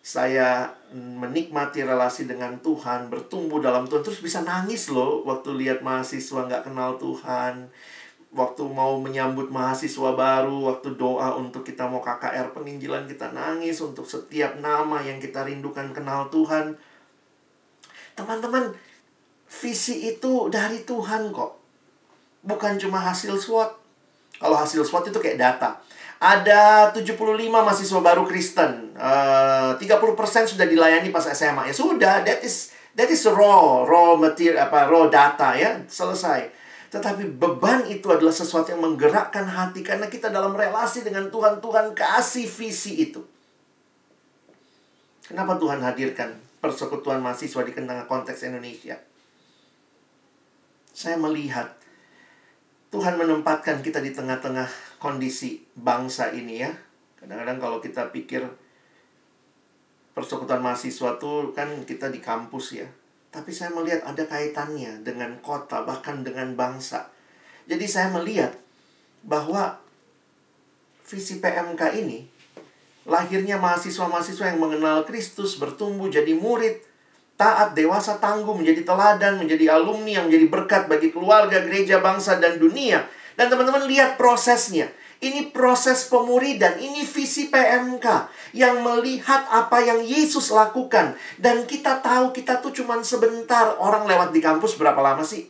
Saya menikmati relasi dengan Tuhan, bertumbuh dalam Tuhan. Terus bisa nangis loh waktu lihat mahasiswa nggak kenal Tuhan. Waktu mau menyambut mahasiswa baru, waktu doa untuk kita mau KKR penginjilan kita nangis untuk setiap nama yang kita rindukan kenal Tuhan Teman-teman, visi itu dari Tuhan kok. Bukan cuma hasil SWOT. Kalau hasil SWOT itu kayak data. Ada 75 mahasiswa baru Kristen. Uh, 30% sudah dilayani pas SMA. Ya sudah, that is that is raw, raw material apa raw data ya, selesai. Tetapi beban itu adalah sesuatu yang menggerakkan hati karena kita dalam relasi dengan Tuhan, Tuhan kasih visi itu. Kenapa Tuhan hadirkan persekutuan mahasiswa di tengah konteks Indonesia? Saya melihat Tuhan menempatkan kita di tengah-tengah kondisi bangsa ini ya. Kadang-kadang kalau kita pikir persekutuan mahasiswa itu kan kita di kampus ya. Tapi saya melihat ada kaitannya dengan kota, bahkan dengan bangsa. Jadi saya melihat bahwa visi PMK ini lahirnya mahasiswa-mahasiswa yang mengenal Kristus, bertumbuh jadi murid, taat, dewasa, tangguh, menjadi teladan, menjadi alumni yang menjadi berkat bagi keluarga, gereja, bangsa, dan dunia. Dan teman-teman lihat prosesnya. Ini proses pemuridan, ini visi PMK yang melihat apa yang Yesus lakukan. Dan kita tahu kita tuh cuma sebentar orang lewat di kampus berapa lama sih?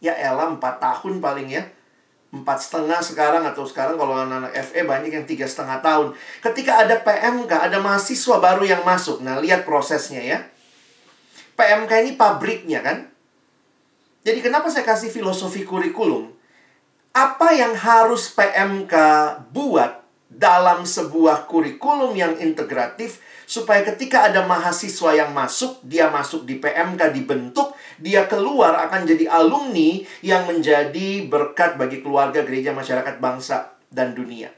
Ya elah 4 tahun paling ya. Empat setengah sekarang atau sekarang kalau anak-anak FE banyak yang tiga setengah tahun. Ketika ada PMK, ada mahasiswa baru yang masuk. Nah, lihat prosesnya ya. PMK ini pabriknya kan. Jadi kenapa saya kasih filosofi kurikulum? Apa yang harus PMK buat dalam sebuah kurikulum yang integratif supaya ketika ada mahasiswa yang masuk, dia masuk di PMK dibentuk, dia keluar akan jadi alumni yang menjadi berkat bagi keluarga, gereja, masyarakat, bangsa, dan dunia.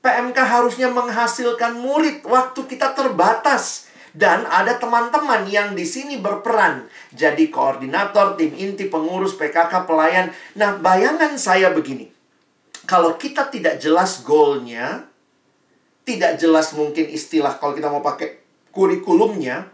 PMK harusnya menghasilkan murid waktu kita terbatas. Dan ada teman-teman yang di sini berperan jadi koordinator, tim inti, pengurus, PKK, pelayan. Nah, bayangan saya begini. Kalau kita tidak jelas goalnya, tidak jelas mungkin istilah kalau kita mau pakai kurikulumnya,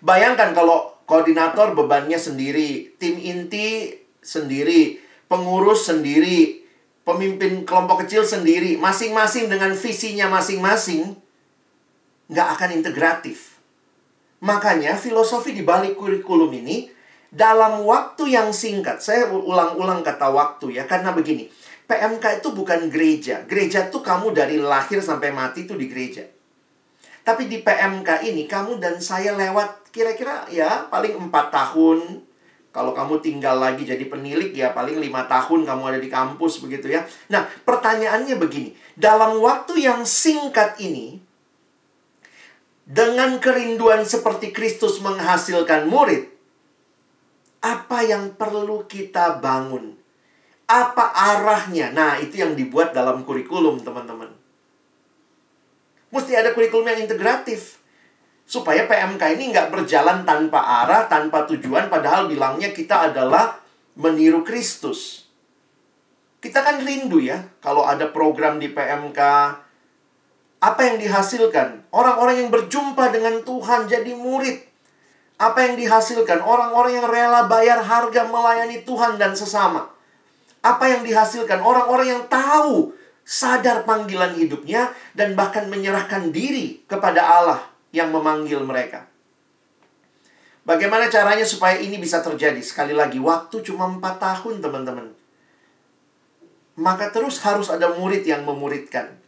bayangkan kalau koordinator bebannya sendiri, tim inti sendiri, pengurus sendiri, pemimpin kelompok kecil sendiri, masing-masing dengan visinya masing-masing, nggak akan integratif. Makanya filosofi di balik kurikulum ini dalam waktu yang singkat, saya ulang-ulang kata waktu ya, karena begini, PMK itu bukan gereja. Gereja tuh kamu dari lahir sampai mati tuh di gereja. Tapi di PMK ini kamu dan saya lewat kira-kira ya paling 4 tahun. Kalau kamu tinggal lagi jadi penilik ya paling lima tahun kamu ada di kampus begitu ya. Nah pertanyaannya begini. Dalam waktu yang singkat ini dengan kerinduan seperti Kristus menghasilkan murid, apa yang perlu kita bangun? Apa arahnya? Nah, itu yang dibuat dalam kurikulum, teman-teman. Mesti ada kurikulum yang integratif. Supaya PMK ini nggak berjalan tanpa arah, tanpa tujuan, padahal bilangnya kita adalah meniru Kristus. Kita kan rindu ya, kalau ada program di PMK, apa yang dihasilkan? Orang-orang yang berjumpa dengan Tuhan jadi murid. Apa yang dihasilkan? Orang-orang yang rela bayar harga melayani Tuhan dan sesama. Apa yang dihasilkan? Orang-orang yang tahu sadar panggilan hidupnya dan bahkan menyerahkan diri kepada Allah yang memanggil mereka. Bagaimana caranya supaya ini bisa terjadi? Sekali lagi, waktu cuma 4 tahun, teman-teman. Maka terus harus ada murid yang memuridkan.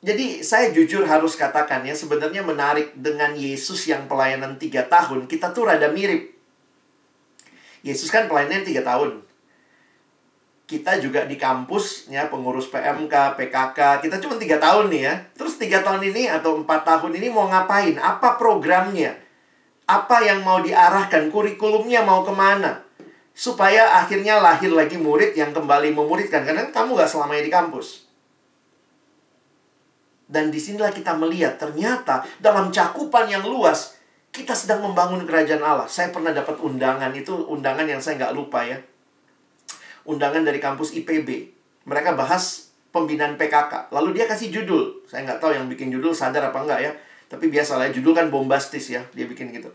Jadi saya jujur harus katakan ya sebenarnya menarik dengan Yesus yang pelayanan tiga tahun kita tuh rada mirip. Yesus kan pelayanan tiga tahun. Kita juga di kampus ya pengurus PMK, PKK kita cuma tiga tahun nih ya. Terus tiga tahun ini atau empat tahun ini mau ngapain? Apa programnya? Apa yang mau diarahkan? Kurikulumnya mau ke mana? Supaya akhirnya lahir lagi murid yang kembali memuridkan. Karena kamu gak selamanya di kampus. Dan di sinilah kita melihat ternyata dalam cakupan yang luas kita sedang membangun kerajaan Allah. Saya pernah dapat undangan itu undangan yang saya nggak lupa ya. Undangan dari kampus IPB. Mereka bahas pembinaan PKK. Lalu dia kasih judul. Saya nggak tahu yang bikin judul sadar apa enggak ya. Tapi biasalah ya, judul kan bombastis ya. Dia bikin gitu.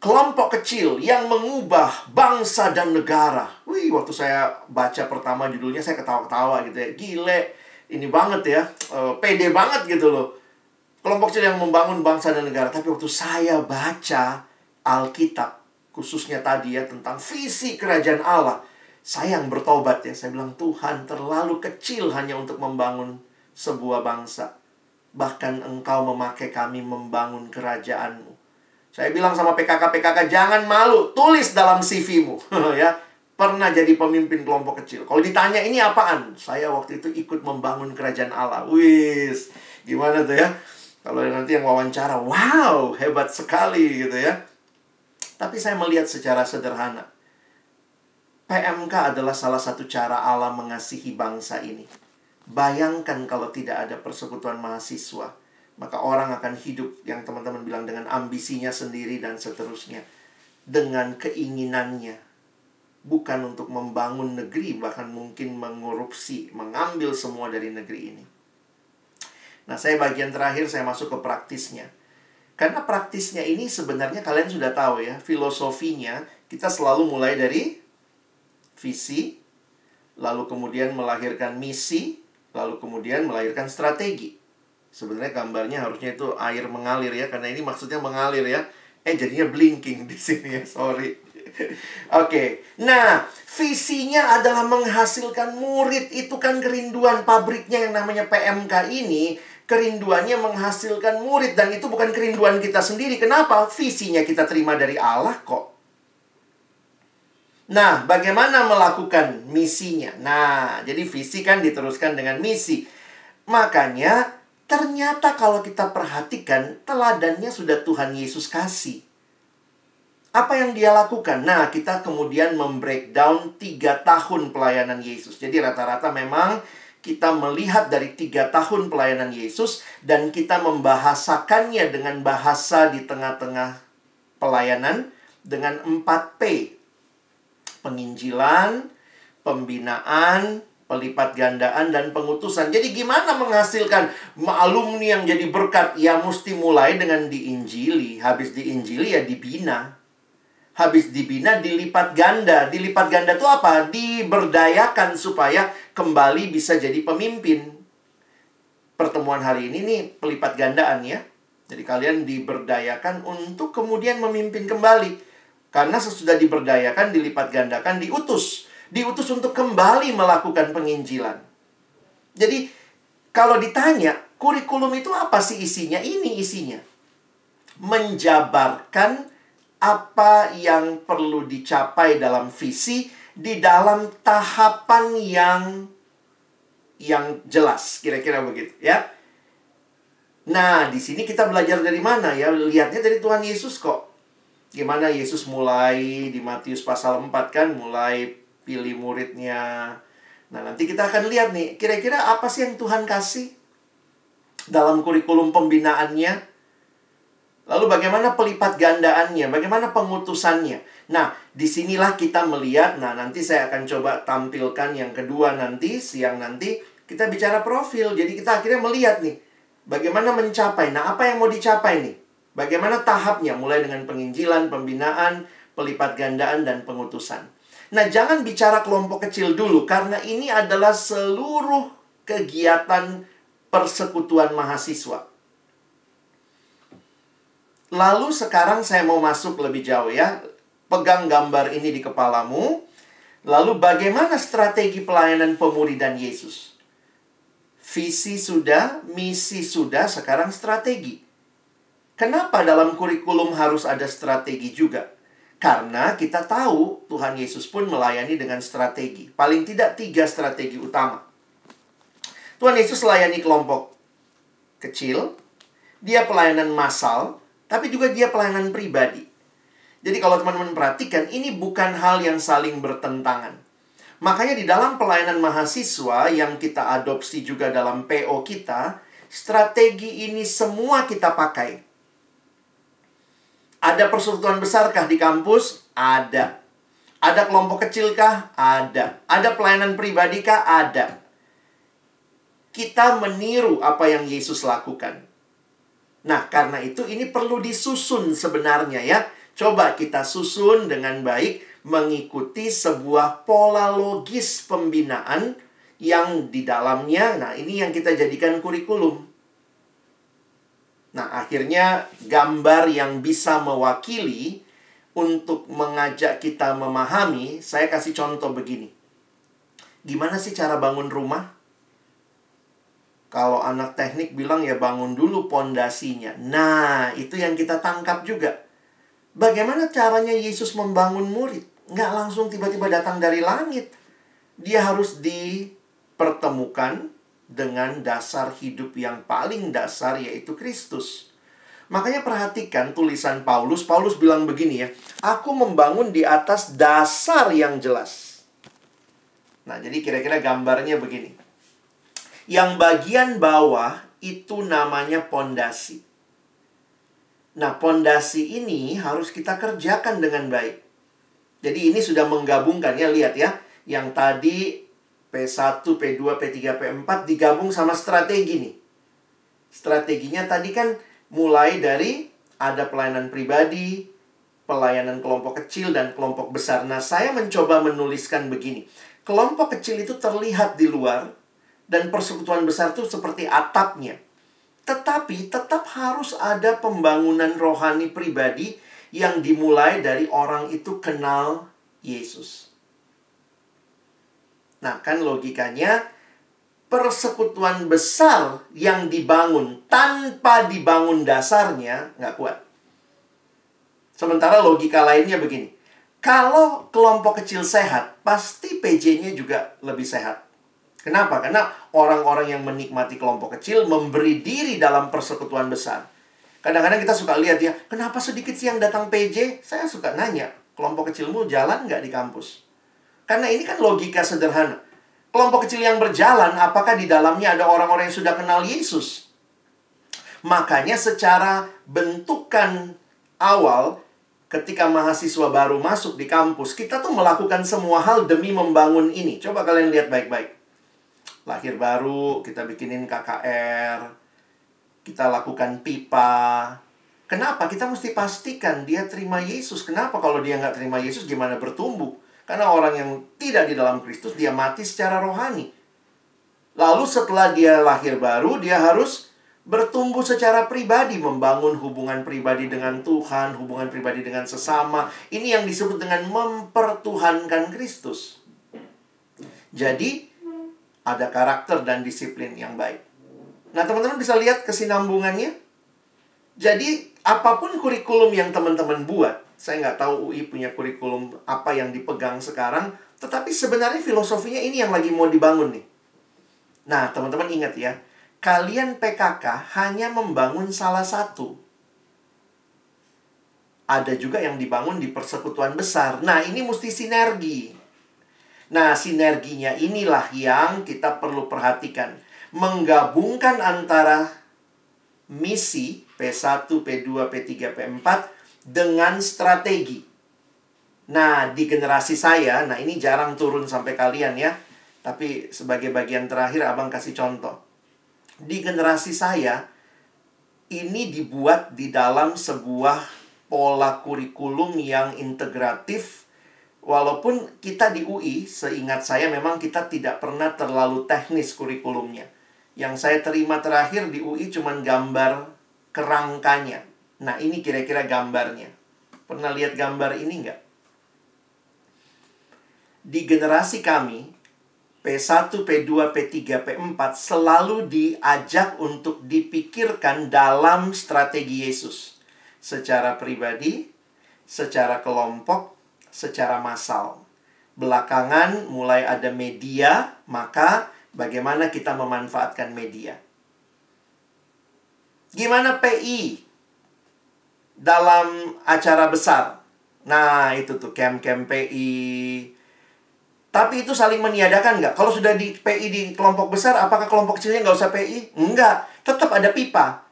Kelompok kecil yang mengubah bangsa dan negara. Wih, waktu saya baca pertama judulnya saya ketawa-ketawa gitu ya. Gile, ini banget ya, uh, pede banget gitu loh. kelompok kecil yang membangun bangsa dan negara. Tapi waktu saya baca Alkitab, khususnya tadi ya tentang visi kerajaan Allah, saya yang bertobat ya. Saya bilang Tuhan terlalu kecil hanya untuk membangun sebuah bangsa. Bahkan engkau memakai kami membangun kerajaanmu. Saya bilang sama PKK-PKK, jangan malu, tulis dalam CV-mu. ya, pernah jadi pemimpin kelompok kecil. Kalau ditanya ini apaan? Saya waktu itu ikut membangun kerajaan Allah. Wis, gimana tuh ya? Kalau nanti yang wawancara, wow, hebat sekali gitu ya. Tapi saya melihat secara sederhana. PMK adalah salah satu cara Allah mengasihi bangsa ini. Bayangkan kalau tidak ada persekutuan mahasiswa maka orang akan hidup yang teman-teman bilang dengan ambisinya sendiri dan seterusnya. Dengan keinginannya. Bukan untuk membangun negeri, bahkan mungkin mengorupsi, mengambil semua dari negeri ini. Nah, saya bagian terakhir, saya masuk ke praktisnya. Karena praktisnya ini sebenarnya kalian sudah tahu ya, filosofinya kita selalu mulai dari visi, lalu kemudian melahirkan misi, lalu kemudian melahirkan strategi. Sebenarnya gambarnya harusnya itu air mengalir ya, karena ini maksudnya mengalir ya. Eh jadinya blinking di sini ya, sorry. Oke, nah visinya adalah menghasilkan murid itu kan kerinduan pabriknya yang namanya PMK ini kerinduannya menghasilkan murid dan itu bukan kerinduan kita sendiri. Kenapa? Visinya kita terima dari Allah kok. Nah, bagaimana melakukan misinya? Nah, jadi visi kan diteruskan dengan misi. Makanya Ternyata kalau kita perhatikan, teladannya sudah Tuhan Yesus kasih. Apa yang dia lakukan? Nah, kita kemudian membreakdown tiga tahun pelayanan Yesus. Jadi rata-rata memang kita melihat dari tiga tahun pelayanan Yesus dan kita membahasakannya dengan bahasa di tengah-tengah pelayanan dengan 4P. Penginjilan, pembinaan, pelipat gandaan dan pengutusan. Jadi gimana menghasilkan alumni yang jadi berkat? Ya mesti mulai dengan diinjili. Habis diinjili ya dibina. Habis dibina dilipat ganda. Dilipat ganda itu apa? Diberdayakan supaya kembali bisa jadi pemimpin. Pertemuan hari ini nih pelipat gandaan ya. Jadi kalian diberdayakan untuk kemudian memimpin kembali. Karena sesudah diberdayakan, dilipat gandakan, diutus diutus untuk kembali melakukan penginjilan. Jadi, kalau ditanya, kurikulum itu apa sih isinya? Ini isinya. Menjabarkan apa yang perlu dicapai dalam visi di dalam tahapan yang yang jelas, kira-kira begitu, ya. Nah, di sini kita belajar dari mana ya? Lihatnya dari Tuhan Yesus kok. Gimana Yesus mulai di Matius pasal 4 kan mulai pilih muridnya. Nah, nanti kita akan lihat nih, kira-kira apa sih yang Tuhan kasih dalam kurikulum pembinaannya? Lalu bagaimana pelipat gandaannya? Bagaimana pengutusannya? Nah, di sinilah kita melihat, nah nanti saya akan coba tampilkan yang kedua nanti, siang nanti, kita bicara profil. Jadi kita akhirnya melihat nih, bagaimana mencapai. Nah, apa yang mau dicapai nih? Bagaimana tahapnya? Mulai dengan penginjilan, pembinaan, pelipat gandaan, dan pengutusan. Nah, jangan bicara kelompok kecil dulu karena ini adalah seluruh kegiatan persekutuan mahasiswa. Lalu sekarang saya mau masuk lebih jauh ya. Pegang gambar ini di kepalamu. Lalu bagaimana strategi pelayanan pemuridan Yesus? Visi sudah, misi sudah, sekarang strategi. Kenapa dalam kurikulum harus ada strategi juga? Karena kita tahu Tuhan Yesus pun melayani dengan strategi. Paling tidak tiga strategi utama. Tuhan Yesus melayani kelompok kecil, dia pelayanan massal, tapi juga dia pelayanan pribadi. Jadi kalau teman-teman perhatikan, ini bukan hal yang saling bertentangan. Makanya di dalam pelayanan mahasiswa yang kita adopsi juga dalam PO kita, strategi ini semua kita pakai. Ada persekutuan besarkah di kampus? Ada. Ada kelompok kecilkah? Ada. Ada pelayanan pribadikah? Ada. Kita meniru apa yang Yesus lakukan. Nah, karena itu ini perlu disusun sebenarnya ya. Coba kita susun dengan baik mengikuti sebuah pola logis pembinaan yang di dalamnya, nah ini yang kita jadikan kurikulum. Nah, akhirnya gambar yang bisa mewakili untuk mengajak kita memahami, saya kasih contoh begini. Gimana sih cara bangun rumah? Kalau anak teknik bilang ya bangun dulu pondasinya. Nah, itu yang kita tangkap juga. Bagaimana caranya Yesus membangun murid? Nggak langsung tiba-tiba datang dari langit. Dia harus dipertemukan dengan dasar hidup yang paling dasar yaitu Kristus. Makanya perhatikan tulisan Paulus. Paulus bilang begini ya, aku membangun di atas dasar yang jelas. Nah, jadi kira-kira gambarnya begini. Yang bagian bawah itu namanya pondasi. Nah, pondasi ini harus kita kerjakan dengan baik. Jadi ini sudah menggabungkan ya, lihat ya. Yang tadi P1, P2, P3, P4 digabung sama strategi nih. Strateginya tadi kan mulai dari ada pelayanan pribadi, pelayanan kelompok kecil dan kelompok besar. Nah, saya mencoba menuliskan begini. Kelompok kecil itu terlihat di luar dan persekutuan besar itu seperti atapnya. Tetapi tetap harus ada pembangunan rohani pribadi yang dimulai dari orang itu kenal Yesus. Nah, kan logikanya persekutuan besar yang dibangun tanpa dibangun dasarnya nggak kuat. Sementara logika lainnya begini. Kalau kelompok kecil sehat, pasti PJ-nya juga lebih sehat. Kenapa? Karena orang-orang yang menikmati kelompok kecil memberi diri dalam persekutuan besar. Kadang-kadang kita suka lihat ya, kenapa sedikit sih yang datang PJ? Saya suka nanya, kelompok kecilmu jalan nggak di kampus? Karena ini kan logika sederhana. Kelompok kecil yang berjalan, apakah di dalamnya ada orang-orang yang sudah kenal Yesus? Makanya secara bentukan awal, ketika mahasiswa baru masuk di kampus, kita tuh melakukan semua hal demi membangun ini. Coba kalian lihat baik-baik. Lahir baru, kita bikinin KKR, kita lakukan pipa. Kenapa? Kita mesti pastikan dia terima Yesus. Kenapa kalau dia nggak terima Yesus, gimana bertumbuh? Karena orang yang tidak di dalam Kristus, dia mati secara rohani. Lalu setelah dia lahir baru, dia harus bertumbuh secara pribadi, membangun hubungan pribadi dengan Tuhan, hubungan pribadi dengan sesama. Ini yang disebut dengan mempertuhankan Kristus. Jadi, ada karakter dan disiplin yang baik. Nah, teman-teman bisa lihat kesinambungannya. Jadi, apa pun kurikulum yang teman-teman buat, saya nggak tahu UI punya kurikulum apa yang dipegang sekarang, tetapi sebenarnya filosofinya ini yang lagi mau dibangun nih. Nah, teman-teman ingat ya, kalian PKK hanya membangun salah satu. Ada juga yang dibangun di persekutuan besar. Nah, ini mesti sinergi. Nah, sinerginya inilah yang kita perlu perhatikan. Menggabungkan antara misi P1, P2, P3, P4 dengan strategi. Nah, di generasi saya, nah ini jarang turun sampai kalian ya. Tapi sebagai bagian terakhir abang kasih contoh. Di generasi saya, ini dibuat di dalam sebuah pola kurikulum yang integratif. Walaupun kita di UI, seingat saya memang kita tidak pernah terlalu teknis kurikulumnya. Yang saya terima terakhir di UI cuma gambar kerangkanya. Nah, ini kira-kira gambarnya. Pernah lihat gambar ini nggak? Di generasi kami, P1, P2, P3, P4 selalu diajak untuk dipikirkan dalam strategi Yesus. Secara pribadi, secara kelompok, secara massal. Belakangan mulai ada media, maka bagaimana kita memanfaatkan media. Gimana PI? dalam acara besar. Nah, itu tuh camp-camp PI. Tapi itu saling meniadakan nggak? Kalau sudah di PI di kelompok besar, apakah kelompok kecilnya nggak usah PI? Enggak, tetap ada pipa.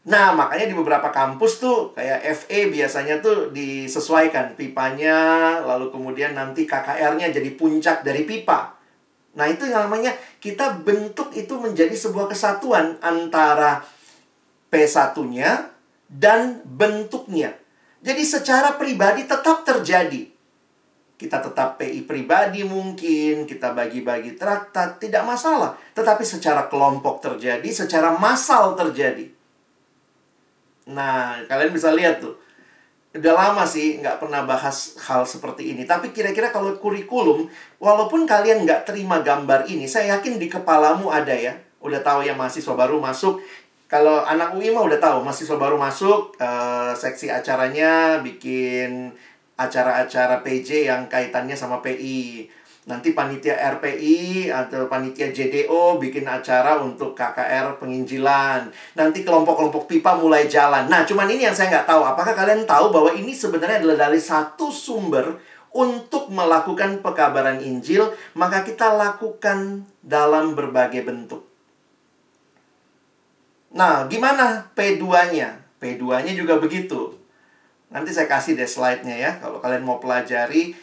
Nah, makanya di beberapa kampus tuh, kayak FE biasanya tuh disesuaikan pipanya, lalu kemudian nanti KKR-nya jadi puncak dari pipa. Nah, itu yang namanya kita bentuk itu menjadi sebuah kesatuan antara P1-nya dan bentuknya. Jadi secara pribadi tetap terjadi. Kita tetap PI pribadi mungkin, kita bagi-bagi traktat, tidak masalah. Tetapi secara kelompok terjadi, secara massal terjadi. Nah, kalian bisa lihat tuh. Udah lama sih nggak pernah bahas hal seperti ini. Tapi kira-kira kalau kurikulum, walaupun kalian nggak terima gambar ini, saya yakin di kepalamu ada ya. Udah tahu ya mahasiswa baru masuk. Kalau anak UI mah udah tahu, mahasiswa baru masuk, eh, seksi acaranya bikin acara-acara PJ yang kaitannya sama PI. Nanti panitia RPI atau panitia JDO bikin acara untuk KKR penginjilan. Nanti kelompok-kelompok pipa mulai jalan. Nah, cuman ini yang saya nggak tahu. Apakah kalian tahu bahwa ini sebenarnya adalah dari satu sumber untuk melakukan pekabaran Injil, maka kita lakukan dalam berbagai bentuk. Nah, gimana P2-nya? P2-nya juga begitu. Nanti saya kasih deh slide-nya ya, kalau kalian mau pelajari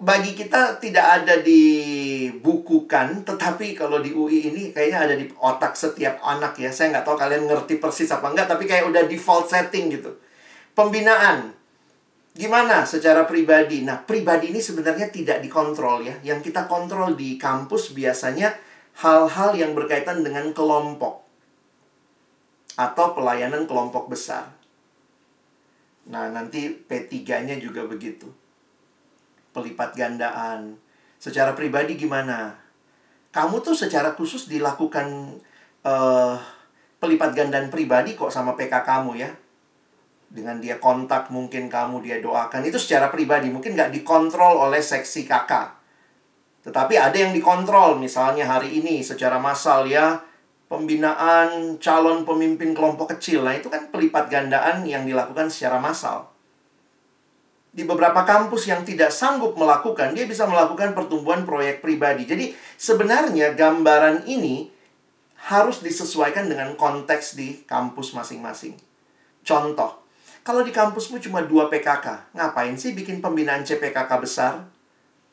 bagi kita tidak ada dibukukan, tetapi kalau di UI ini kayaknya ada di otak setiap anak ya. Saya nggak tahu kalian ngerti persis apa enggak, tapi kayak udah default setting gitu. Pembinaan. Gimana secara pribadi? Nah, pribadi ini sebenarnya tidak dikontrol ya. Yang kita kontrol di kampus biasanya hal-hal yang berkaitan dengan kelompok atau pelayanan kelompok besar. Nah, nanti P3-nya juga begitu pelipat gandaan. Secara pribadi gimana? Kamu tuh secara khusus dilakukan uh, pelipat gandaan pribadi kok sama PK kamu ya. Dengan dia kontak mungkin kamu dia doakan. Itu secara pribadi. Mungkin nggak dikontrol oleh seksi kakak. Tetapi ada yang dikontrol. Misalnya hari ini secara massal ya. Pembinaan calon pemimpin kelompok kecil. Nah itu kan pelipat gandaan yang dilakukan secara massal di beberapa kampus yang tidak sanggup melakukan, dia bisa melakukan pertumbuhan proyek pribadi. Jadi sebenarnya gambaran ini harus disesuaikan dengan konteks di kampus masing-masing. Contoh, kalau di kampusmu cuma dua PKK, ngapain sih bikin pembinaan CPKK besar?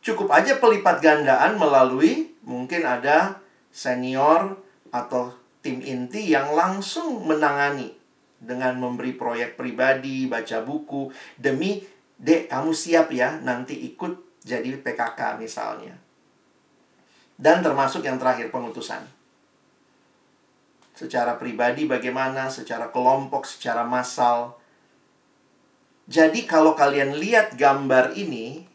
Cukup aja pelipat gandaan melalui mungkin ada senior atau tim inti yang langsung menangani dengan memberi proyek pribadi, baca buku, demi Dek, kamu siap ya nanti ikut jadi PKK misalnya. Dan termasuk yang terakhir pengutusan. Secara pribadi bagaimana, secara kelompok, secara massal. Jadi kalau kalian lihat gambar ini,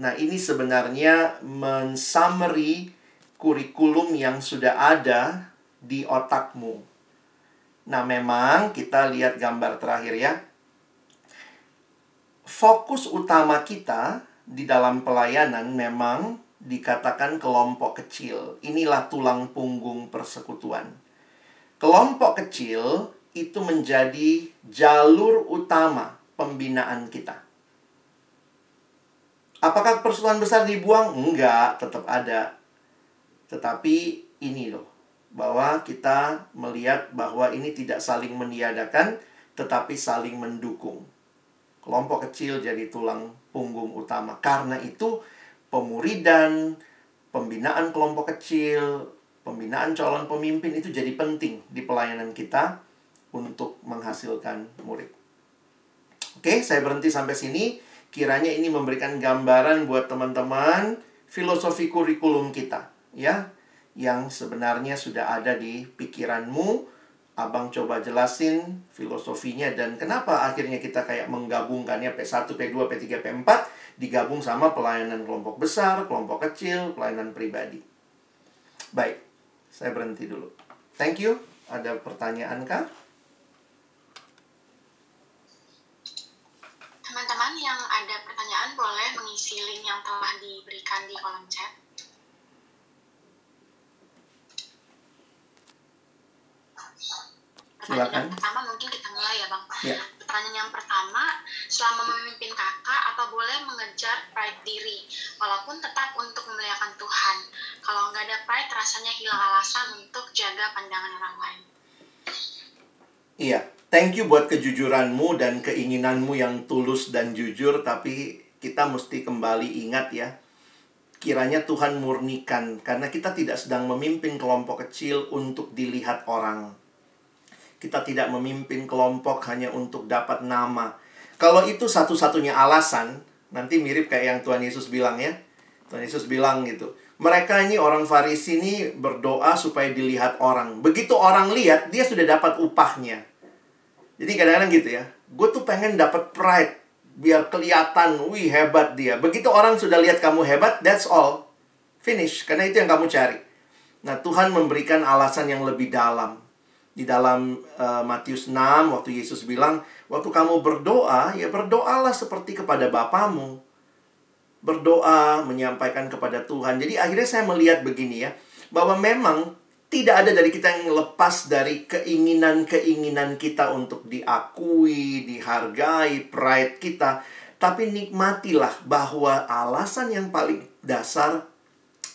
nah ini sebenarnya mensummary kurikulum yang sudah ada di otakmu. Nah, memang kita lihat gambar terakhir ya fokus utama kita di dalam pelayanan memang dikatakan kelompok kecil. Inilah tulang punggung persekutuan. Kelompok kecil itu menjadi jalur utama pembinaan kita. Apakah persekutuan besar dibuang? Enggak, tetap ada. Tetapi ini loh, bahwa kita melihat bahwa ini tidak saling meniadakan, tetapi saling mendukung kelompok kecil jadi tulang punggung utama. Karena itu pemuridan, pembinaan kelompok kecil, pembinaan calon pemimpin itu jadi penting di pelayanan kita untuk menghasilkan murid. Oke, saya berhenti sampai sini. Kiranya ini memberikan gambaran buat teman-teman filosofi kurikulum kita, ya, yang sebenarnya sudah ada di pikiranmu Abang coba jelasin filosofinya dan kenapa akhirnya kita kayak menggabungkannya P1, P2, P3, P4 digabung sama pelayanan kelompok besar, kelompok kecil, pelayanan pribadi. Baik, saya berhenti dulu. Thank you. Ada pertanyaan kah? Teman-teman yang ada pertanyaan boleh mengisi link yang telah diberikan di kolom chat. Silakan. Pertanyaan pertama mungkin kita mulai ya bang. Ya. Pertanyaan yang pertama, selama memimpin kakak, apa boleh mengejar pride diri, walaupun tetap untuk memuliakan Tuhan? Kalau nggak ada pride, rasanya hilang alasan untuk jaga pandangan orang lain. Iya, thank you buat kejujuranmu dan keinginanmu yang tulus dan jujur, tapi kita mesti kembali ingat ya, kiranya Tuhan murnikan, karena kita tidak sedang memimpin kelompok kecil untuk dilihat orang kita tidak memimpin kelompok hanya untuk dapat nama. Kalau itu satu-satunya alasan, nanti mirip kayak yang Tuhan Yesus bilang ya. Tuhan Yesus bilang gitu. Mereka ini orang Farisi ini berdoa supaya dilihat orang. Begitu orang lihat, dia sudah dapat upahnya. Jadi kadang-kadang gitu ya. Gue tuh pengen dapat pride. Biar kelihatan, wih hebat dia. Begitu orang sudah lihat kamu hebat, that's all. Finish. Karena itu yang kamu cari. Nah, Tuhan memberikan alasan yang lebih dalam. Di dalam uh, Matius 6, waktu Yesus bilang, waktu kamu berdoa, ya berdoalah seperti kepada Bapamu. Berdoa, menyampaikan kepada Tuhan. Jadi akhirnya saya melihat begini ya, bahwa memang tidak ada dari kita yang lepas dari keinginan-keinginan kita untuk diakui, dihargai, pride kita. Tapi nikmatilah bahwa alasan yang paling dasar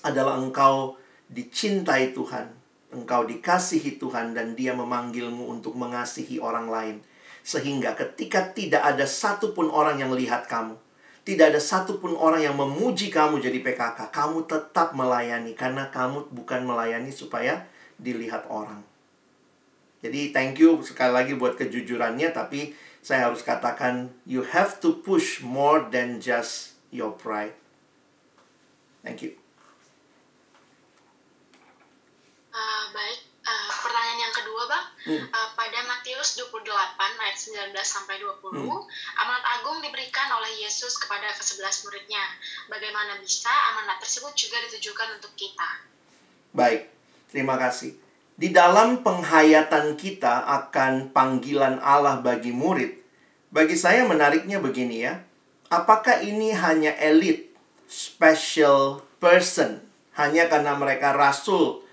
adalah engkau dicintai Tuhan. Engkau dikasihi Tuhan dan dia memanggilmu untuk mengasihi orang lain. Sehingga ketika tidak ada satupun orang yang lihat kamu, tidak ada satupun orang yang memuji kamu jadi PKK. Kamu tetap melayani karena kamu bukan melayani supaya dilihat orang. Jadi thank you sekali lagi buat kejujurannya tapi saya harus katakan you have to push more than just your pride. Thank you. Uh, baik, uh, pertanyaan yang kedua, Bang. Hmm. Uh, pada Matius 28 ayat 19 sampai 20, hmm. amanat agung diberikan oleh Yesus kepada ke-11 muridnya. Bagaimana bisa amanat tersebut juga ditujukan untuk kita? Baik, terima kasih. Di dalam penghayatan kita akan panggilan Allah bagi murid, bagi saya menariknya begini ya. Apakah ini hanya elit, special person, hanya karena mereka rasul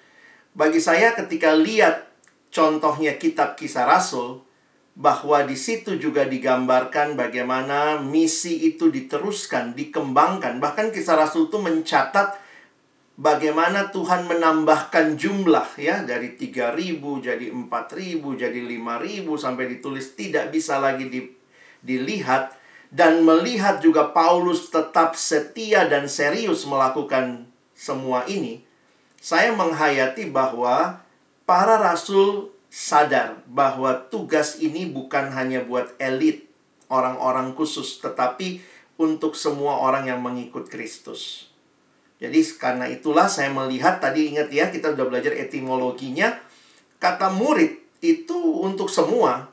bagi saya ketika lihat contohnya kitab kisah rasul, bahwa di situ juga digambarkan bagaimana misi itu diteruskan, dikembangkan. Bahkan kisah rasul itu mencatat bagaimana Tuhan menambahkan jumlah ya dari 3000 jadi 4000 jadi 5000 sampai ditulis tidak bisa lagi di, dilihat dan melihat juga Paulus tetap setia dan serius melakukan semua ini saya menghayati bahwa para rasul sadar bahwa tugas ini bukan hanya buat elit, orang-orang khusus, tetapi untuk semua orang yang mengikut Kristus. Jadi karena itulah saya melihat tadi ingat ya kita sudah belajar etimologinya kata murid itu untuk semua.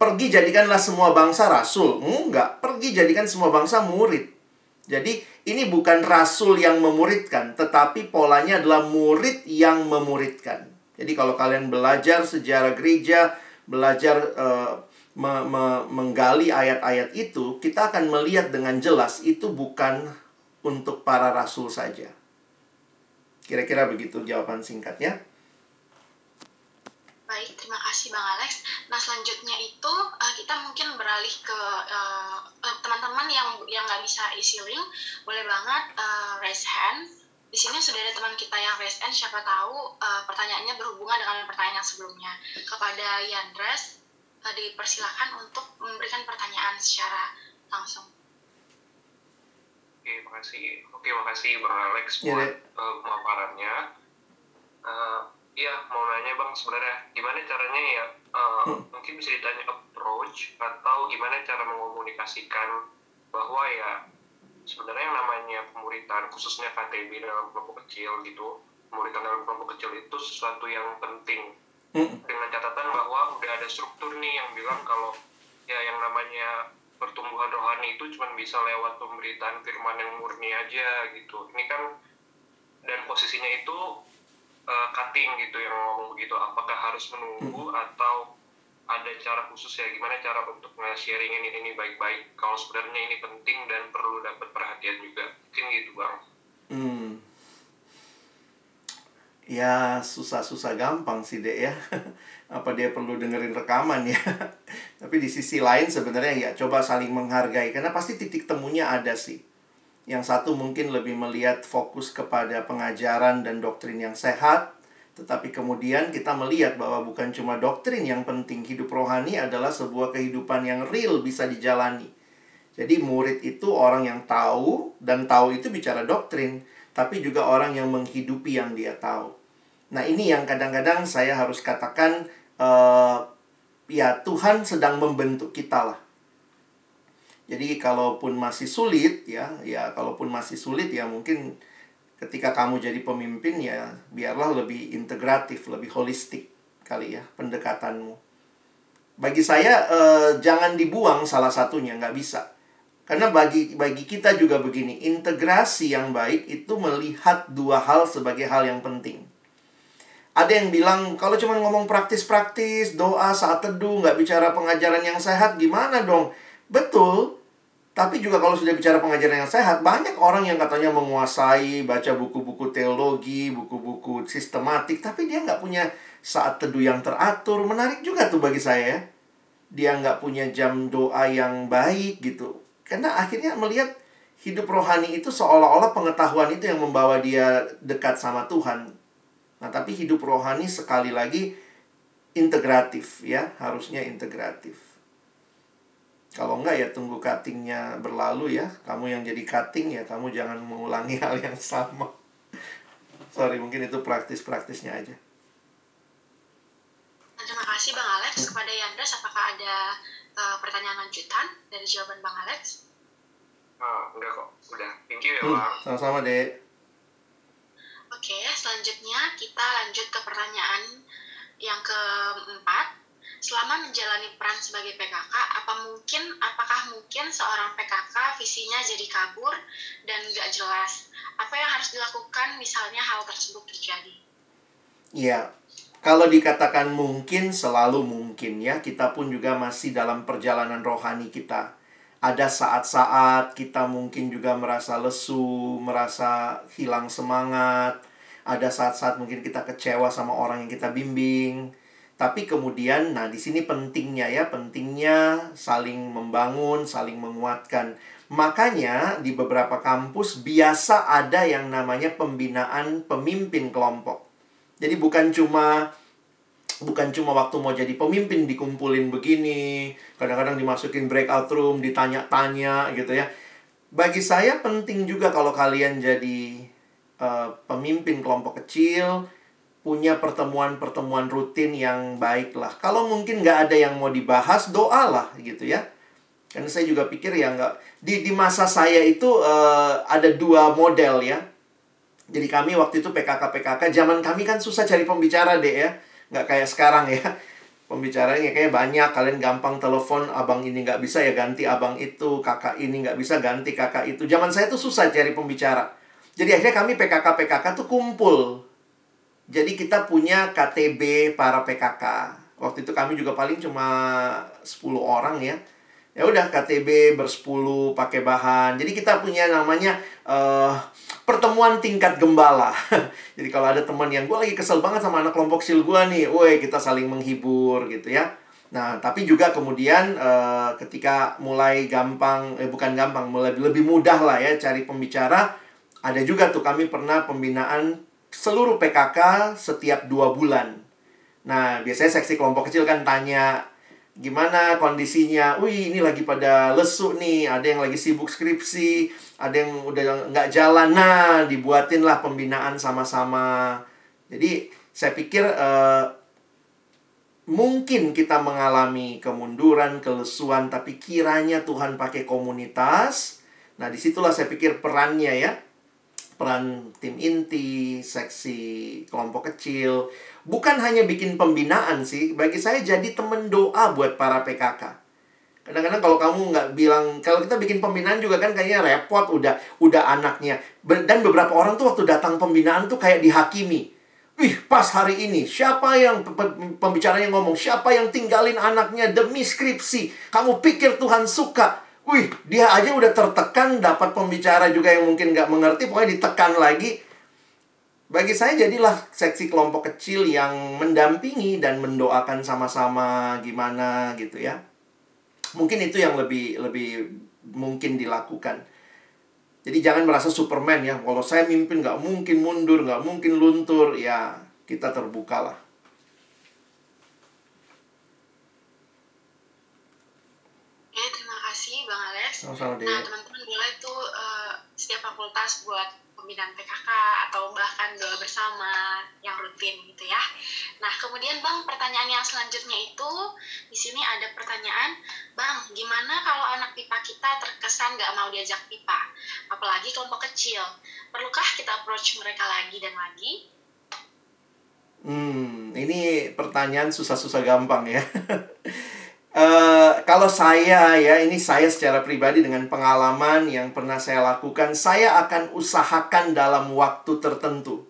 Pergi jadikanlah semua bangsa rasul. Enggak, pergi jadikan semua bangsa murid. Jadi ini bukan rasul yang memuridkan, tetapi polanya adalah murid yang memuridkan. Jadi kalau kalian belajar sejarah gereja, belajar uh, me me menggali ayat-ayat itu, kita akan melihat dengan jelas itu bukan untuk para rasul saja. Kira-kira begitu jawaban singkatnya. Baik, terima kasih Bang Alex. Nah, selanjutnya itu uh, kita mungkin beralih ke teman teman-teman yang yang nggak bisa isi link, boleh banget uh, raise hand. Di sini sudah ada teman kita yang raise hand, siapa tahu uh, pertanyaannya berhubungan dengan pertanyaan yang sebelumnya. Kepada Yandres, uh, dipersilakan untuk memberikan pertanyaan secara langsung. Oke, makasih. Oke, makasih Bang Alex iya, buat uh, pemaparannya. Uh, Iya, mau nanya bang sebenarnya gimana caranya ya uh, hmm. mungkin bisa ditanya approach atau gimana cara mengomunikasikan bahwa ya sebenarnya yang namanya pemuritan khususnya KTB dalam kelompok kecil gitu pemuritan dalam kelompok kecil itu sesuatu yang penting hmm. dengan catatan bahwa udah ada struktur nih yang bilang kalau ya yang namanya pertumbuhan rohani itu cuma bisa lewat pemberitaan firman yang murni aja gitu ini kan dan posisinya itu uh, cutting gitu yang ngomong begitu. Apakah harus menunggu hmm. atau ada cara khusus ya? Gimana cara untuk nge-sharing ini ini baik-baik? Kalau sebenarnya ini penting dan perlu dapat perhatian juga. Mungkin gitu bang. Hmm. ya susah-susah gampang sih dek ya. Apa dia perlu dengerin rekaman ya? Tapi di sisi lain sebenarnya ya coba saling menghargai. Karena pasti titik temunya ada sih yang satu mungkin lebih melihat fokus kepada pengajaran dan doktrin yang sehat, tetapi kemudian kita melihat bahwa bukan cuma doktrin yang penting, hidup rohani adalah sebuah kehidupan yang real bisa dijalani. Jadi murid itu orang yang tahu dan tahu itu bicara doktrin, tapi juga orang yang menghidupi yang dia tahu. Nah, ini yang kadang-kadang saya harus katakan uh, ya Tuhan sedang membentuk kita lah jadi kalaupun masih sulit ya, ya kalaupun masih sulit ya mungkin ketika kamu jadi pemimpin ya biarlah lebih integratif, lebih holistik kali ya pendekatanmu. Bagi saya eh, jangan dibuang salah satunya, nggak bisa. Karena bagi bagi kita juga begini, integrasi yang baik itu melihat dua hal sebagai hal yang penting. Ada yang bilang kalau cuma ngomong praktis-praktis, doa saat teduh, nggak bicara pengajaran yang sehat, gimana dong? Betul, tapi juga kalau sudah bicara pengajaran yang sehat, banyak orang yang katanya menguasai, baca buku-buku teologi, buku-buku sistematik, tapi dia nggak punya saat teduh yang teratur. Menarik juga tuh bagi saya. Dia nggak punya jam doa yang baik gitu. Karena akhirnya melihat hidup rohani itu seolah-olah pengetahuan itu yang membawa dia dekat sama Tuhan. Nah, tapi hidup rohani sekali lagi integratif ya, harusnya integratif. Kalau enggak ya tunggu cuttingnya berlalu ya. Kamu yang jadi cutting ya, kamu jangan mengulangi hal yang sama. Sorry, mungkin itu praktis-praktisnya aja. Terima kasih Bang Alex. Kepada Yandras, apakah ada uh, pertanyaan lanjutan dari jawaban Bang Alex? Oh, enggak kok. Udah. Thank you ya, Hmm, Bang. sama-sama, Dek. Oke, selanjutnya kita lanjut ke pertanyaan yang keempat. Selama menjalani peran sebagai PKK, apa mungkin, apakah mungkin seorang PKK visinya jadi kabur dan nggak jelas? Apa yang harus dilakukan misalnya hal tersebut terjadi? Iya, kalau dikatakan mungkin, selalu mungkin ya. Kita pun juga masih dalam perjalanan rohani kita. Ada saat-saat kita mungkin juga merasa lesu, merasa hilang semangat. Ada saat-saat mungkin kita kecewa sama orang yang kita bimbing. Tapi kemudian, nah di sini pentingnya ya, pentingnya saling membangun, saling menguatkan. Makanya di beberapa kampus biasa ada yang namanya pembinaan pemimpin kelompok. Jadi bukan cuma bukan cuma waktu mau jadi pemimpin dikumpulin begini, kadang-kadang dimasukin breakout room, ditanya-tanya gitu ya. Bagi saya penting juga kalau kalian jadi uh, pemimpin kelompok kecil, punya pertemuan-pertemuan rutin yang baik lah. Kalau mungkin nggak ada yang mau dibahas, doalah gitu ya. Karena saya juga pikir ya nggak di di masa saya itu uh, ada dua model ya. Jadi kami waktu itu PKK PKK, zaman kami kan susah cari pembicara deh ya, nggak kayak sekarang ya. Pembicaranya kayak banyak, kalian gampang telepon abang ini nggak bisa ya ganti abang itu, kakak ini nggak bisa ganti kakak itu. Zaman saya tuh susah cari pembicara. Jadi akhirnya kami PKK PKK tuh kumpul. Jadi kita punya KTB para PKK. Waktu itu kami juga paling cuma 10 orang ya. Ya udah KTB bersepuluh pakai bahan. Jadi kita punya namanya uh, pertemuan tingkat gembala. Jadi kalau ada teman yang gue lagi kesel banget sama anak kelompok sil gue nih, woi kita saling menghibur gitu ya. Nah, tapi juga kemudian uh, ketika mulai gampang, eh bukan gampang, mulai lebih mudah lah ya cari pembicara, ada juga tuh kami pernah pembinaan seluruh PKK setiap dua bulan. Nah, biasanya seksi kelompok kecil kan tanya, gimana kondisinya? Wih, ini lagi pada lesu nih, ada yang lagi sibuk skripsi, ada yang udah nggak jalan. Nah, dibuatin lah pembinaan sama-sama. Jadi, saya pikir uh, mungkin kita mengalami kemunduran, kelesuan, tapi kiranya Tuhan pakai komunitas. Nah, di situlah saya pikir perannya ya peran tim inti, seksi kelompok kecil. Bukan hanya bikin pembinaan sih, bagi saya jadi temen doa buat para PKK. Kadang-kadang kalau kamu nggak bilang, kalau kita bikin pembinaan juga kan kayaknya repot, udah udah anaknya. Dan beberapa orang tuh waktu datang pembinaan tuh kayak dihakimi. Wih, pas hari ini, siapa yang pembicaranya ngomong, siapa yang tinggalin anaknya demi skripsi? Kamu pikir Tuhan suka? Wih, dia aja udah tertekan, dapat pembicara juga yang mungkin nggak mengerti, pokoknya ditekan lagi. Bagi saya jadilah seksi kelompok kecil yang mendampingi dan mendoakan sama-sama gimana gitu ya. Mungkin itu yang lebih lebih mungkin dilakukan. Jadi jangan merasa Superman ya. Kalau saya mimpin nggak mungkin mundur, nggak mungkin luntur. Ya, kita terbuka lah. Oke, terima kasih Bang Alex. Sama-sama. Nah, teman-teman boleh tuh uh, setiap fakultas buat pembinaan PKK atau bahkan doa bersama yang rutin gitu ya. Nah, kemudian Bang, pertanyaan yang selanjutnya itu di sini ada pertanyaan, Bang, gimana kalau anak pipa kita terkesan nggak mau diajak pipa, apalagi kelompok kecil? Perlukah kita approach mereka lagi dan lagi? Hmm, ini pertanyaan susah-susah gampang ya. Uh, kalau saya ya ini saya secara pribadi dengan pengalaman yang pernah saya lakukan saya akan usahakan dalam waktu tertentu.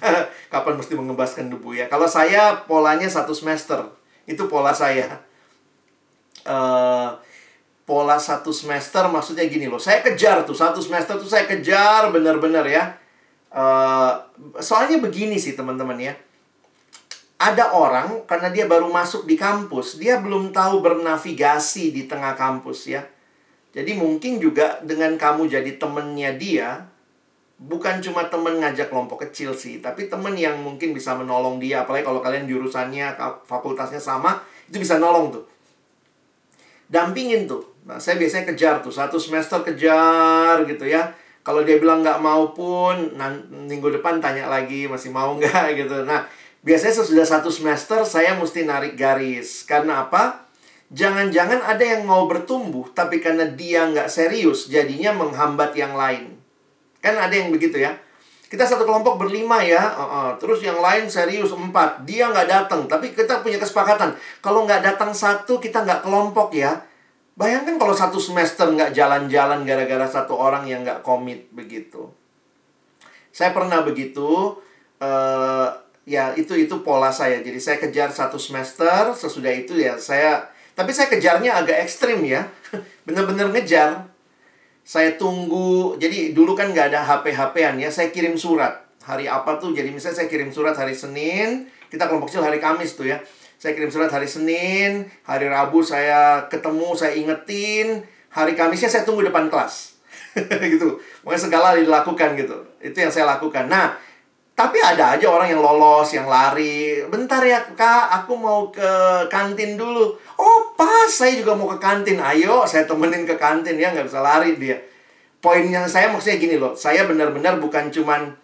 Kapan mesti mengebaskan debu ya? Kalau saya polanya satu semester itu pola saya. Uh, pola satu semester maksudnya gini loh saya kejar tuh satu semester tuh saya kejar bener-bener ya. Uh, soalnya begini sih teman-teman ya ada orang karena dia baru masuk di kampus, dia belum tahu bernavigasi di tengah kampus ya. Jadi mungkin juga dengan kamu jadi temennya dia, bukan cuma temen ngajak kelompok kecil sih, tapi temen yang mungkin bisa menolong dia. Apalagi kalau kalian jurusannya, fakultasnya sama, itu bisa nolong tuh. Dampingin tuh. Nah, saya biasanya kejar tuh, satu semester kejar gitu ya. Kalau dia bilang nggak mau pun, minggu depan tanya lagi, masih mau nggak gitu. Nah, Biasanya sesudah satu semester saya mesti narik garis. Karena apa? Jangan-jangan ada yang mau bertumbuh, tapi karena dia nggak serius, jadinya menghambat yang lain. Kan ada yang begitu ya. Kita satu kelompok berlima ya, uh -uh. terus yang lain serius empat. Dia nggak datang, tapi kita punya kesepakatan. Kalau nggak datang satu, kita nggak kelompok ya. Bayangkan kalau satu semester nggak jalan-jalan gara-gara satu orang yang nggak komit begitu. Saya pernah begitu. Uh, ya itu itu pola saya. Jadi saya kejar satu semester sesudah itu ya saya tapi saya kejarnya agak ekstrim ya. Bener-bener ngejar. Saya tunggu jadi dulu kan nggak ada HP HPan ya saya kirim surat. Hari apa tuh jadi misalnya saya kirim surat hari Senin kita kelompok kecil hari Kamis tuh ya. Saya kirim surat hari Senin hari Rabu saya ketemu saya ingetin hari Kamisnya saya tunggu depan kelas. Gitu. Pokoknya segala dilakukan gitu. Itu yang saya lakukan. Nah tapi ada aja orang yang lolos, yang lari. Bentar ya kak, aku mau ke kantin dulu. Oh pas, saya juga mau ke kantin. Ayo, saya temenin ke kantin ya, nggak bisa lari dia. Poin yang saya maksudnya gini loh, saya benar-benar bukan cuman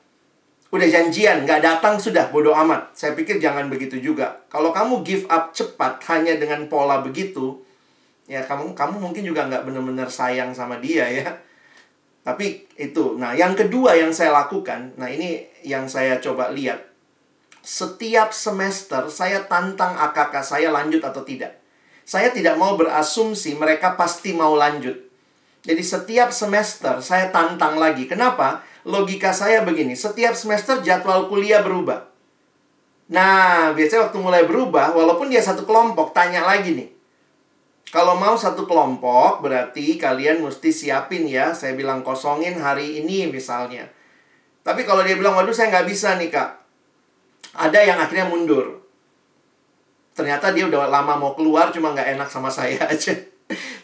udah janjian, nggak datang sudah, bodoh amat. Saya pikir jangan begitu juga. Kalau kamu give up cepat hanya dengan pola begitu, ya kamu kamu mungkin juga nggak benar-benar sayang sama dia ya tapi itu, nah yang kedua yang saya lakukan, nah ini yang saya coba lihat. Setiap semester saya tantang AKK saya lanjut atau tidak. Saya tidak mau berasumsi mereka pasti mau lanjut. Jadi setiap semester saya tantang lagi. Kenapa? Logika saya begini, setiap semester jadwal kuliah berubah. Nah, biasanya waktu mulai berubah, walaupun dia satu kelompok, tanya lagi nih. Kalau mau satu kelompok, berarti kalian mesti siapin ya. Saya bilang kosongin hari ini misalnya. Tapi kalau dia bilang, waduh saya nggak bisa nih kak. Ada yang akhirnya mundur. Ternyata dia udah lama mau keluar, cuma nggak enak sama saya aja.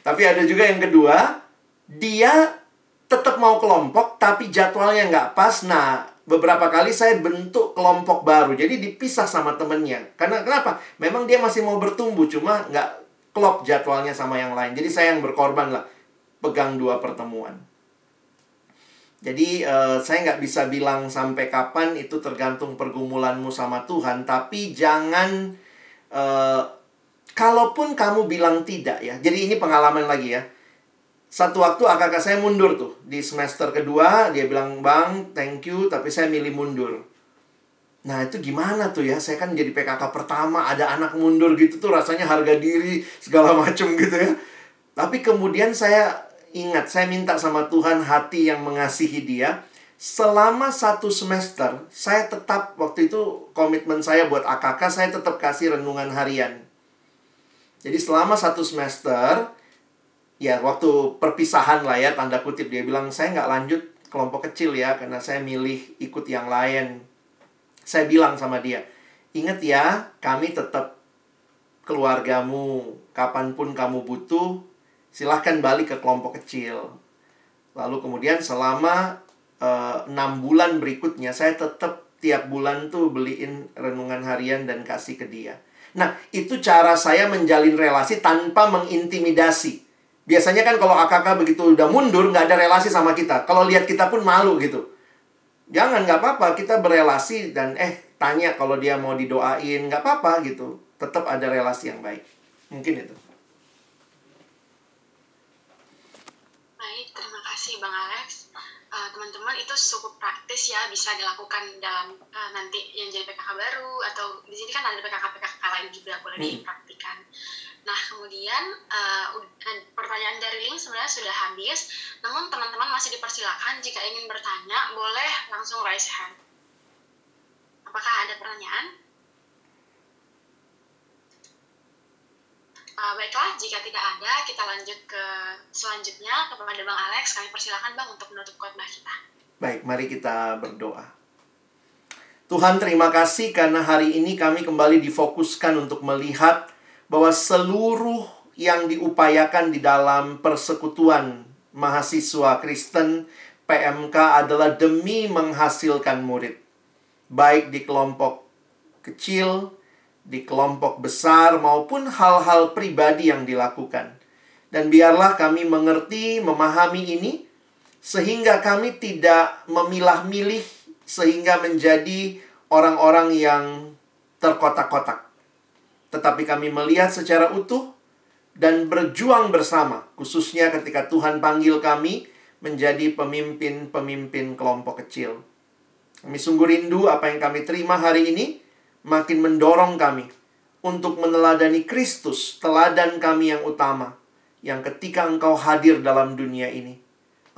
tapi ada juga yang kedua, dia tetap mau kelompok, tapi jadwalnya nggak pas. Nah, beberapa kali saya bentuk kelompok baru. Jadi dipisah sama temennya. Karena kenapa? Memang dia masih mau bertumbuh, cuma nggak klop jadwalnya sama yang lain. Jadi saya yang berkorban lah pegang dua pertemuan. Jadi uh, saya nggak bisa bilang sampai kapan itu tergantung pergumulanmu sama Tuhan. Tapi jangan uh, kalaupun kamu bilang tidak ya. Jadi ini pengalaman lagi ya. Satu waktu kakak saya mundur tuh di semester kedua dia bilang bang thank you tapi saya milih mundur Nah itu gimana tuh ya? Saya kan jadi PKK pertama Ada anak mundur gitu tuh Rasanya harga diri Segala macem gitu ya. Tapi kemudian saya ingat Saya minta sama Tuhan hati yang mengasihi dia Selama satu semester Saya tetap Waktu itu komitmen saya buat AKK Saya tetap kasih renungan harian. Jadi selama satu semester Ya waktu perpisahan lah ya Tanda kutip dia bilang Saya nggak lanjut kelompok kecil ya Karena saya milih ikut yang lain saya bilang sama dia, ingat ya, kami tetap keluargamu. Kapan pun kamu butuh, silahkan balik ke kelompok kecil. Lalu kemudian selama eh, enam bulan berikutnya, saya tetap tiap bulan tuh beliin renungan harian dan kasih ke dia. Nah, itu cara saya menjalin relasi tanpa mengintimidasi. Biasanya kan kalau AKK begitu udah mundur, nggak ada relasi sama kita. Kalau lihat kita pun malu gitu. Jangan, nggak apa-apa. Kita berelasi dan eh tanya kalau dia mau didoain, nggak apa-apa gitu. Tetap ada relasi yang baik. Mungkin itu. Baik, terima kasih Bang Alex. Uh, teman-teman itu cukup praktis ya bisa dilakukan dalam uh, nanti yang jadi PKK baru atau di sini kan ada PKK PKK lain juga boleh hmm. dipraktikan. Nah, kemudian uh, pertanyaan dari link sebenarnya sudah habis, namun teman-teman masih dipersilakan jika ingin bertanya, boleh langsung raise hand. Apakah ada pertanyaan? Uh, baiklah, jika tidak ada, kita lanjut ke selanjutnya kepada Bang Alex. Kami persilakan Bang untuk menutup khotbah kita. Baik, mari kita berdoa. Tuhan terima kasih karena hari ini kami kembali difokuskan untuk melihat bahwa seluruh yang diupayakan di dalam persekutuan mahasiswa Kristen PMK adalah demi menghasilkan murid. Baik di kelompok kecil, di kelompok besar maupun hal-hal pribadi yang dilakukan. Dan biarlah kami mengerti, memahami ini sehingga kami tidak memilah-milih sehingga menjadi orang-orang yang terkotak-kotak tetapi kami melihat secara utuh dan berjuang bersama, khususnya ketika Tuhan panggil kami menjadi pemimpin-pemimpin kelompok kecil. Kami sungguh rindu apa yang kami terima hari ini makin mendorong kami untuk meneladani Kristus, teladan kami yang utama, yang ketika engkau hadir dalam dunia ini,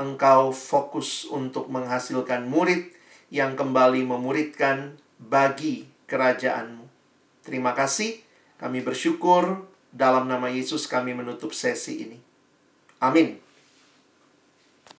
engkau fokus untuk menghasilkan murid yang kembali memuridkan bagi kerajaanmu. Terima kasih. Kami bersyukur dalam nama Yesus kami menutup sesi ini. Amin.